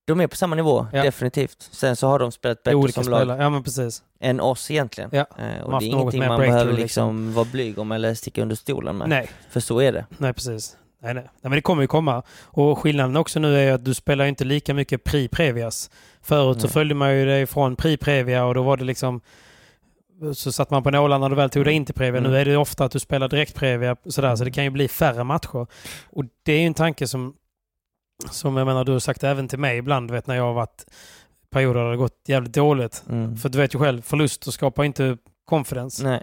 de är på samma nivå, Ja. definitivt. Sen så har de spelat Det är bättre olika som lag spelare. Ja men precis. än oss egentligen. Ja. Eh, och haft det är något ingenting mer man breakthrough, behöver liksom. liksom vara blyg om eller sticka under stolen med. Nej. För så är det. Nej, precis. Nej, nej. nej, men det kommer ju komma. Och skillnaden också nu är att du spelar inte lika mycket Pri Previas. Förut så Nej. följde man ju dig från Pri Previa och då var det liksom så satt man på nålar när du väl tog dig in till Previa. Mm. Nu är det ofta att du spelar direkt Previa sådär, så det kan ju bli färre matcher. Och det är ju en tanke som, som jag menar, du har sagt även till mig ibland, vet när jag har varit perioder där det har gått jävligt dåligt. Mm. För du vet ju själv, förluster skapar inte confidence. Nej.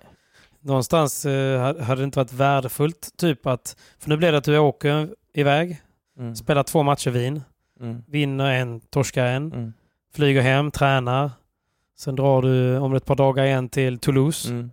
Någonstans eh, hade det inte varit värdefullt typ att, för nu blir det att du åker iväg, Mm. spelar två matcher vin, Mm. vinner en, torskar en, Mm. flyger hem, tränar. Sen drar du om ett par dagar igen till Toulouse. Mm.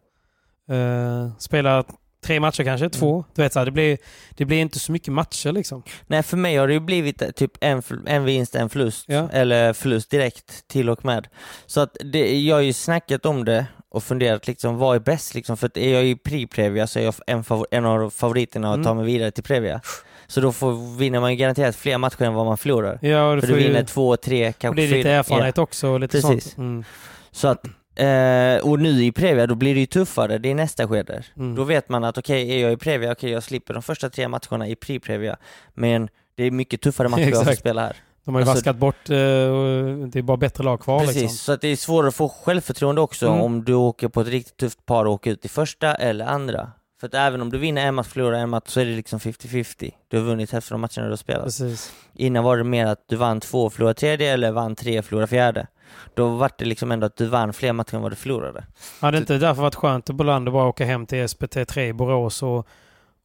Eh, spelar tre matcher kanske, två. Du vet så här, det blir, det blir inte så mycket matcher liksom. Nej, för mig har det ju blivit eh, typ en, en vinst, en förlust. Ja. Eller förlust direkt till och med. Så att det, jag har ju snackat om det och funderat liksom, vad är bäst liksom? För att är jag i Pri-Previa så är jag en, en av favoriterna att ta Mm. mig vidare till Previa. Så då får, vinner man ju garanterat fler matcher än vad man förlorar. Ja, och du För du vinner ju, två, tre, kanske det är lite fyra. erfarenhet också och lite Precis. sånt. Mm. Så att, eh, och nu i Previa, då blir det ju tuffare, det är nästa skede. Mm. Då vet man att okej, är jag i Previa, okej jag slipper de första tre matcherna i Pri-Previa, men det är mycket tuffare matcher jag får spela här. De har ju Alltså- vaskat bort, eh, det är bara bättre lag kvar Precis, liksom. så att det är svårare att få självförtroende också Mm. om du åker på ett riktigt tufft par och åker ut i första eller andra. För att även om du vinner en match, förlorar en match, så är det liksom 50-50. Du har vunnit hälften av matcherna du har spelat. Precis. Innan var det mer att du vann två och förlorade tredje, eller vann tre och förlorade fjärde. Då var det liksom ändå att du vann fler matcher än vad du förlorade. Hade inte därför varit skönt att Bolander bara åka hem till SPT3 i Borås och,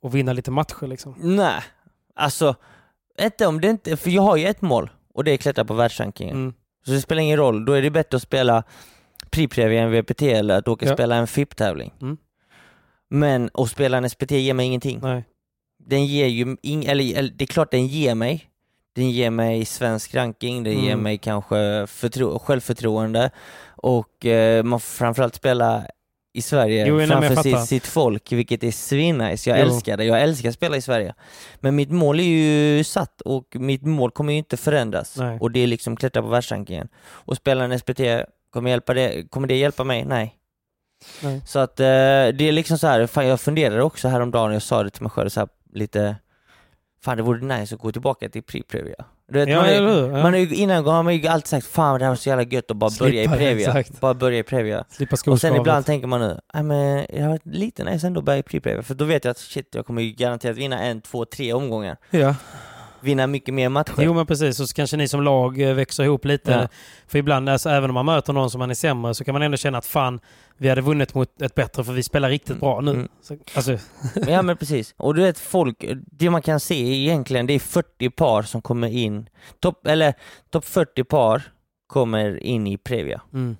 och vinna lite matcher liksom? Nej, alltså, inte om det inte, för jag har ju ett mål och det är att klättra på världsrankingen. Mm. Så det spelar ingen roll, då är det bättre att spela Pri-Previa än VPT eller att åka Ja. spela en FIP-tävling. Mm. Men att spela en SPT ger mig ingenting. Nej. Den ger ju, ing, eller, eller det är klart den ger mig Den ger mig svensk ranking, den ger Mm. mig kanske förtro- självförtroende och eh, man får framförallt spela i Sverige Jo, nej, framför sitt, sitt folk, vilket är svinnice. Jag Jo. älskar det. Jag älskar att spela i Sverige. Men mitt mål är ju satt och mitt mål kommer ju inte förändras. Nej. Och det är liksom klättra på världsrankingen. Och spela en SPT, kommer, hjälpa det, kommer det hjälpa mig? Nej. Nej. Så att eh, det är liksom så här, fan jag funderade också häromdagen, jag sa det till mig själv så här lite, fan det vore nice att gå tillbaka till pre-previa. Du vet, Ja, man, är? Ja. man är innan har man ju alltid sagt fan det här var så jävla gött att bara börja i Slippa previa. exakt. Bara börja i previa. Slippa Och sen ibland tänker man nu, nej men det har varit lite nice ändå att börja i pre-previa, för då vet jag att shit jag kommer ju garanterat vinna en, två, tre omgångar. Ja. Vinna mycket mer matcher. Jo men precis, och så kanske ni som lag eh, växer ihop lite. Ja. För ibland, alltså, även om man möter någon som man är sämre, så kan man ändå känna att fan, vi hade vunnit mot ett bättre för vi spelar riktigt bra nu. Mm. Så, alltså, Ja men precis. Och du vet folk, det man kan se egentligen det är 40 par som kommer in, topp, eller topp 40 par kommer in i Previa. mm.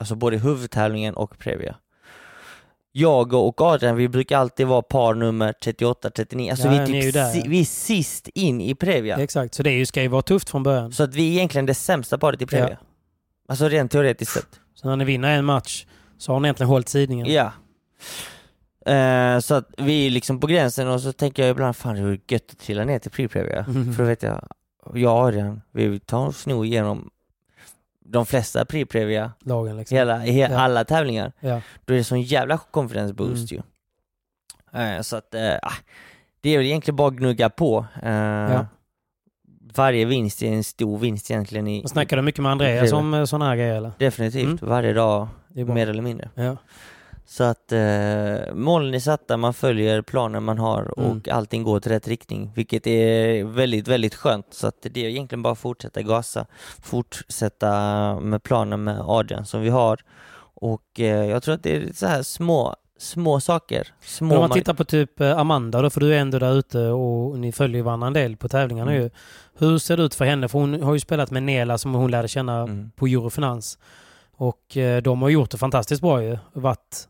Alltså både huvudtävlingen och Previa. Jag och Adrian, vi brukar alltid vara par nummer 38, 39, alltså Ja, vi, är typ där, si, ja. vi är sist in i Previa. Exakt, så det ska ju vara tufft från början. Så att vi är egentligen det sämsta paret i Previa. Ja. Alltså rent teoretiskt sett. Så när ni vinner en match så har ni egentligen hållit sidningen. Ja. Eh, så att vi är liksom på gränsen och så tänker jag ibland, fan det vore gött att trilla ner till pre-previa. Mhm. För då vet jag, jag och Adrian, vi tar oss nog igenom de flesta pre-previa, Lagen liksom. hela, he, Ja. alla tävlingar. Ja. Då är det sån jävla confidence boost Mm. ju. Eh, så att, eh, ah, det är väl egentligen bara att gnugga på. Eh, Ja. Varje vinst är en stor vinst egentligen i, Och snackar du mycket med Andreas om sådana här grejer eller? definitivt, Mm. varje dag mer eller mindre. Så att eh, målen är satta, man följer planen man har Mm. och allting går till rätt riktning, vilket är väldigt, väldigt skönt. Så att det är egentligen bara att fortsätta gasa, fortsätta med planen med Adrian som vi har. Och eh, jag tror att det är så här små, små saker. Små Men om man tittar på typ eh, Amanda då, för du är ändå där ute och ni följer varandra en del på tävlingarna Mm. ju. Hur ser det ut för henne? För hon har ju spelat med Nela som hon lärde känna Mm. på Eurofinans. Och eh, de har gjort det fantastiskt bra ju. Varit,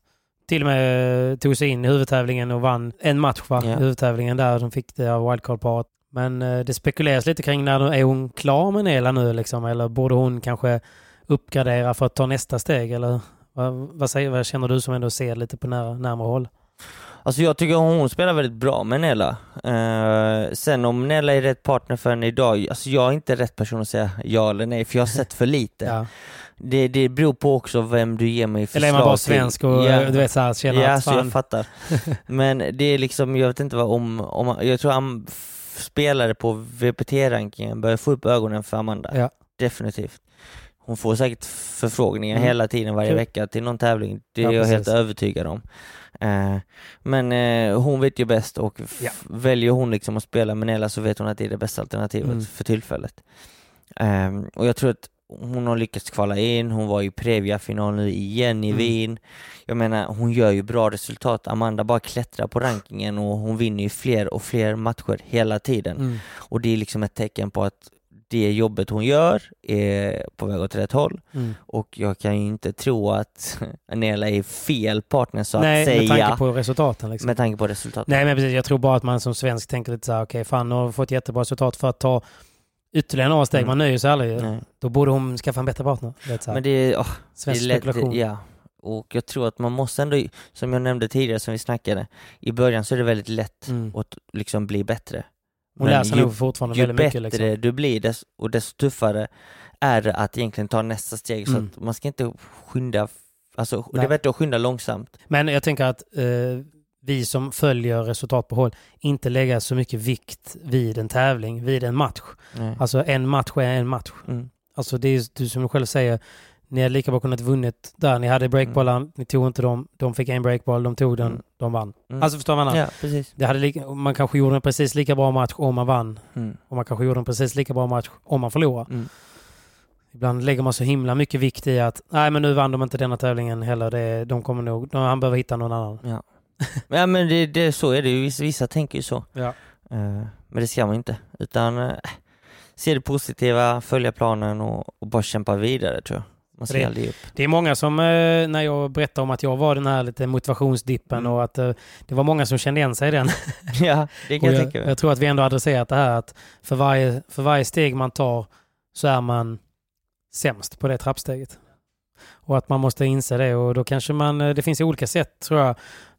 till och med tog sig in i huvudtävlingen och vann en match va? I huvudtävlingen där de fick det av wildcard-paret. Men eh, det spekuleras lite kring när är hon klar med Nela nu liksom? Eller borde hon kanske uppgradera för att ta nästa steg? Eller vad, vad, säger, vad känner du som ändå ser lite på nära, närmare håll? Alltså jag tycker hon spelar väldigt bra med Nella. Eh, sen om Nella är rätt partner för henne idag, alltså jag är inte rätt person att säga ja eller nej, för jag har sett för lite. Ja. Det, det beror på också vem du ger mig förslag Eller är man bara svensk och Ja. du vet så här, känner Ja, att så jag fattar. Men det är liksom, jag vet inte vad om, om jag tror f- spelare på VPT-rankingen börjar få upp ögonen för Amanda. Ja. Definitivt. Hon får säkert förfrågningar Mm. hela tiden, varje Kul. vecka till någon tävling. Det Ja, är jag helt precis. övertygad om. Eh, men eh, hon vet ju bäst och Ja. väljer hon liksom att spela med Nella så vet hon att det är det bästa alternativet Mm. för tillfället. Eh, och jag tror att hon har lyckats kvala in, hon var i Previa-final nu igen i Mm. Wien. Jag menar, hon gör ju bra resultat. Amanda bara klättrar på rankingen och hon vinner ju fler och fler matcher hela tiden. Mm. Och det är liksom ett tecken på att det jobbet hon gör är på väg åt rätt håll. Mm. Och jag kan ju inte tro att Nela är fel partner så Nej, att säga. med tanke på resultaten. Liksom. med tanke på resultatet. Nej, men precis. Jag tror bara att man som svensk tänker lite så här, okej, fan, nu har fått jättebra resultat för att ta ytterligare några steg. Mm. Man nöjer sig aldrig. ju. Nej. Då borde hon skaffa en bättre partner. Vet, så här. Men det är, åh, Svensk det är lätt, spekulation. ja. Och jag tror att man måste ändå, som jag nämnde tidigare som vi snackade, i början så är det väldigt lätt Mm. att liksom bli bättre. Hon Men lär sig ju- nog fortfarande ju väldigt bättre mycket. Liksom. du blir dess, och desto tuffare är det att egentligen ta nästa steg. Så Mm. att man ska inte skynda, alltså det Nej. är bättre att skynda långsamt. Men jag tänker att eh, vi som följer resultat på håll inte lägga så mycket vikt vid en tävling, vid en match. Nej. Alltså en match är en match. Mm. Alltså det är du som du själv säger, ni hade lika bra kunnat vunnit där. Ni hade breakbollar, ni tog inte dem, de fick en breakboll, de tog den, Mm. de vann. Mm. Alltså förstår menar? Ja, precis. Det hade lika, man kanske gjorde en precis lika bra match om man vann. Mm. Och man kanske gjorde en precis lika bra match om man förlorar. Mm. Ibland lägger man så himla mycket vikt i att nej men nu vann de inte denna tävlingen heller. Det, de kommer nog, de, han behöver hitta någon annan. Ja. ja men det, det, så är det ju, vissa, vissa tänker ju så. Ja. Eh, men det ska man inte, utan uh, se det positiva, följa planen och, och bara kämpa vidare tror jag. Man Det- ser aldrig upp. Det är många som, eh, när jag berättar om att jag var den här lite motivationsdippen Mm. och att eh, det var många som kände igen sig i den. ja, det kan jag jag, tänka mig. jag tror att vi ändå adresserat det här att för varje, för varje steg man tar så är man sämst på det trappsteget. Och att man måste inse det och då kanske man, eh, det finns olika sätt tror jag,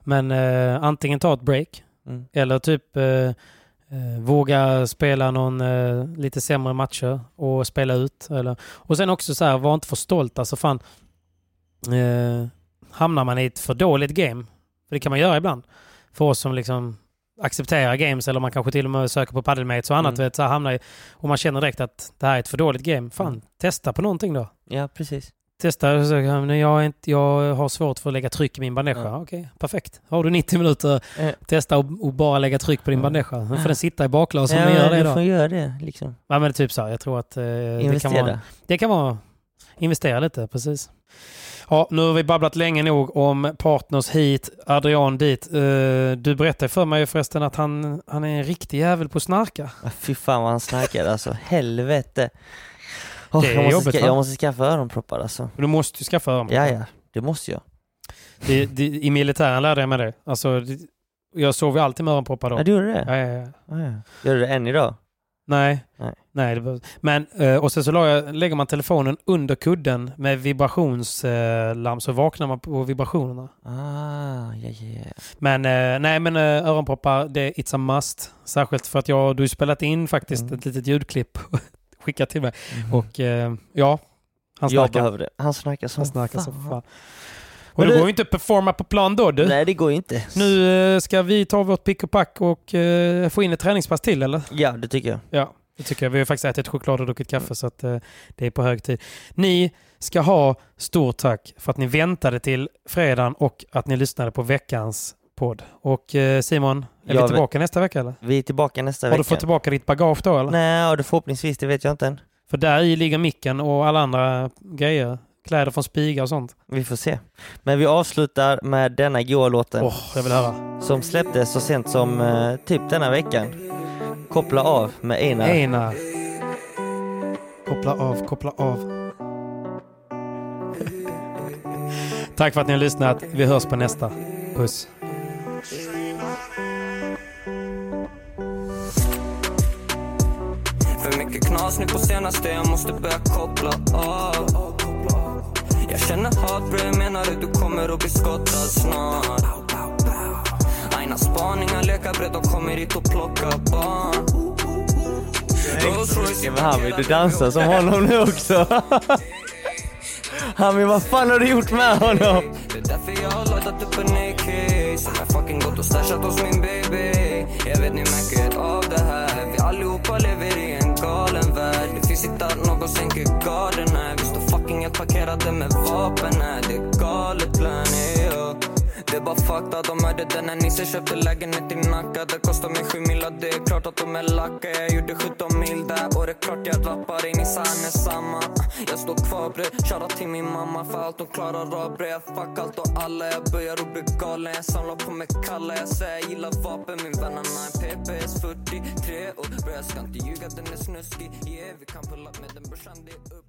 men eh, antingen ta ett break Mm. eller typ eh, eh, våga spela någon eh, lite sämre matcher och spela ut. Eller, och sen också så här, var inte för stolt. Alltså fan, eh, hamnar man i ett för dåligt game, för det kan man göra ibland, för oss som liksom accepterar games eller man kanske till och med söker på padelmates och annat. Mm. Vet, så hamnar i, och man känner direkt att det här är ett för dåligt game. Fan, Mm. testa på någonting då. Ja, precis. Testa, så, jag, är inte, jag har svårt för att lägga tryck i min bandeja. Ja. Okej, perfekt. Har du 90 minuter, Eh. testa och, och bara lägga tryck på din Ja. bandeja. Då får den sitta i baklås om ja, den gör det du då. får göra det liksom. Ja, men typ så. här. Jag tror att eh, det kan, vara, det kan vara... Investera lite, precis. Ja, nu har vi babblat länge nog om partners hit, Adrian dit. Eh, du berättade för mig förresten att han, han är en riktig jävel på att snarka. Fy fan vad han snackar alltså, helvete. Åh, Det är jag, måste jobbigt, ska, jag måste skaffa öronproppar alltså. Du måste ju skaffa öron. Ja, ja, det måste jag. Det, det, I militären lärde jag mig det. Alltså, det, jag sov ju alltid med öronproppar då. Ja, du gjorde det? Ja, ja, ja. Ja, ja. Gör du det än idag? Nej. Nej. Nej var, men, eh, och sen så jag, lägger man telefonen under kudden med vibrationslarm så vaknar man på vibrationerna. Ah, ja, ja. Men eh, nej men eh, öronproppar, det it's a must. Särskilt för att jag, du har spelat in faktiskt Mm. ett litet ljudklipp skickat till mig. Mhm. Och eh, ja, han jag snackar. behöver det. Han snackar som Han snackar fan. fan. Och Men det går ju inte att performa på plan då du. Nej, det går ju inte. Nu eh, ska vi ta vårt pick och pack och eh, få in ett träningspass till eller? Ja, det tycker jag. Ja, det tycker jag. Vi har faktiskt ätit choklad och druckit kaffe så att det är på hög tid. Ni ska ha stort tack för att ni väntade till fredagen och att ni lyssnade på veckans podd. Och eh, Simon, är Jag vi vet- tillbaka nästa vecka eller? Vi är tillbaka nästa Har vecka. du fått tillbaka ditt bagage då eller? Nej, och det förhoppningsvis, det vet jag inte än. För där i ligger micken och alla andra grejer. Kläder från Spiga och sånt. Vi får se. Men vi avslutar med denna goa låten Åh, jag vill höra. som släpptes så sent som eh, typ denna veckan. Koppla av med Einar. Einar. Koppla av, koppla av. Tack för att ni har lyssnat. Vi hörs på nästa. Puss. Mycket knas nu på senaste, jag måste börja koppla av. Jag känner hatbrev, menar du? Du kommer att bli skottad snart. Aina spaningar, leka bredd, de kommer hit och plocka barn. Royce, Men Hami, du dansar som honom nu också. Hami, vad fan har du gjort med honom? Det är därför jag har laddat upp en AK Som jag fucking gått och stashat hos min baby. Jag vet ni märker av det här. Vi allihopa lever i en sitta Det finns någon sänker garden här. Vi står fucking helt parkerade med vapen här. Det är galet lönigt det är bara fakta, de hörde den när Nisse köpte lägenhet i Nacka. Det kostar mig sju milla, det är klart att de är lacka. Jag gjorde 17 mil där och det är klart jag rappar in i är samma. Jag står kvar bre, shoutout till min mamma för allt hon klarar av bre Jag fuck allt och alla, jag börjar att bli galen. Jag samlar på mig kalla, jag säger jag gillar vapen. Min vän har en PPS 43 och bre jag ska inte ljuga den är snuskig. Yeah vi kan pulla med den brorsan det är upp.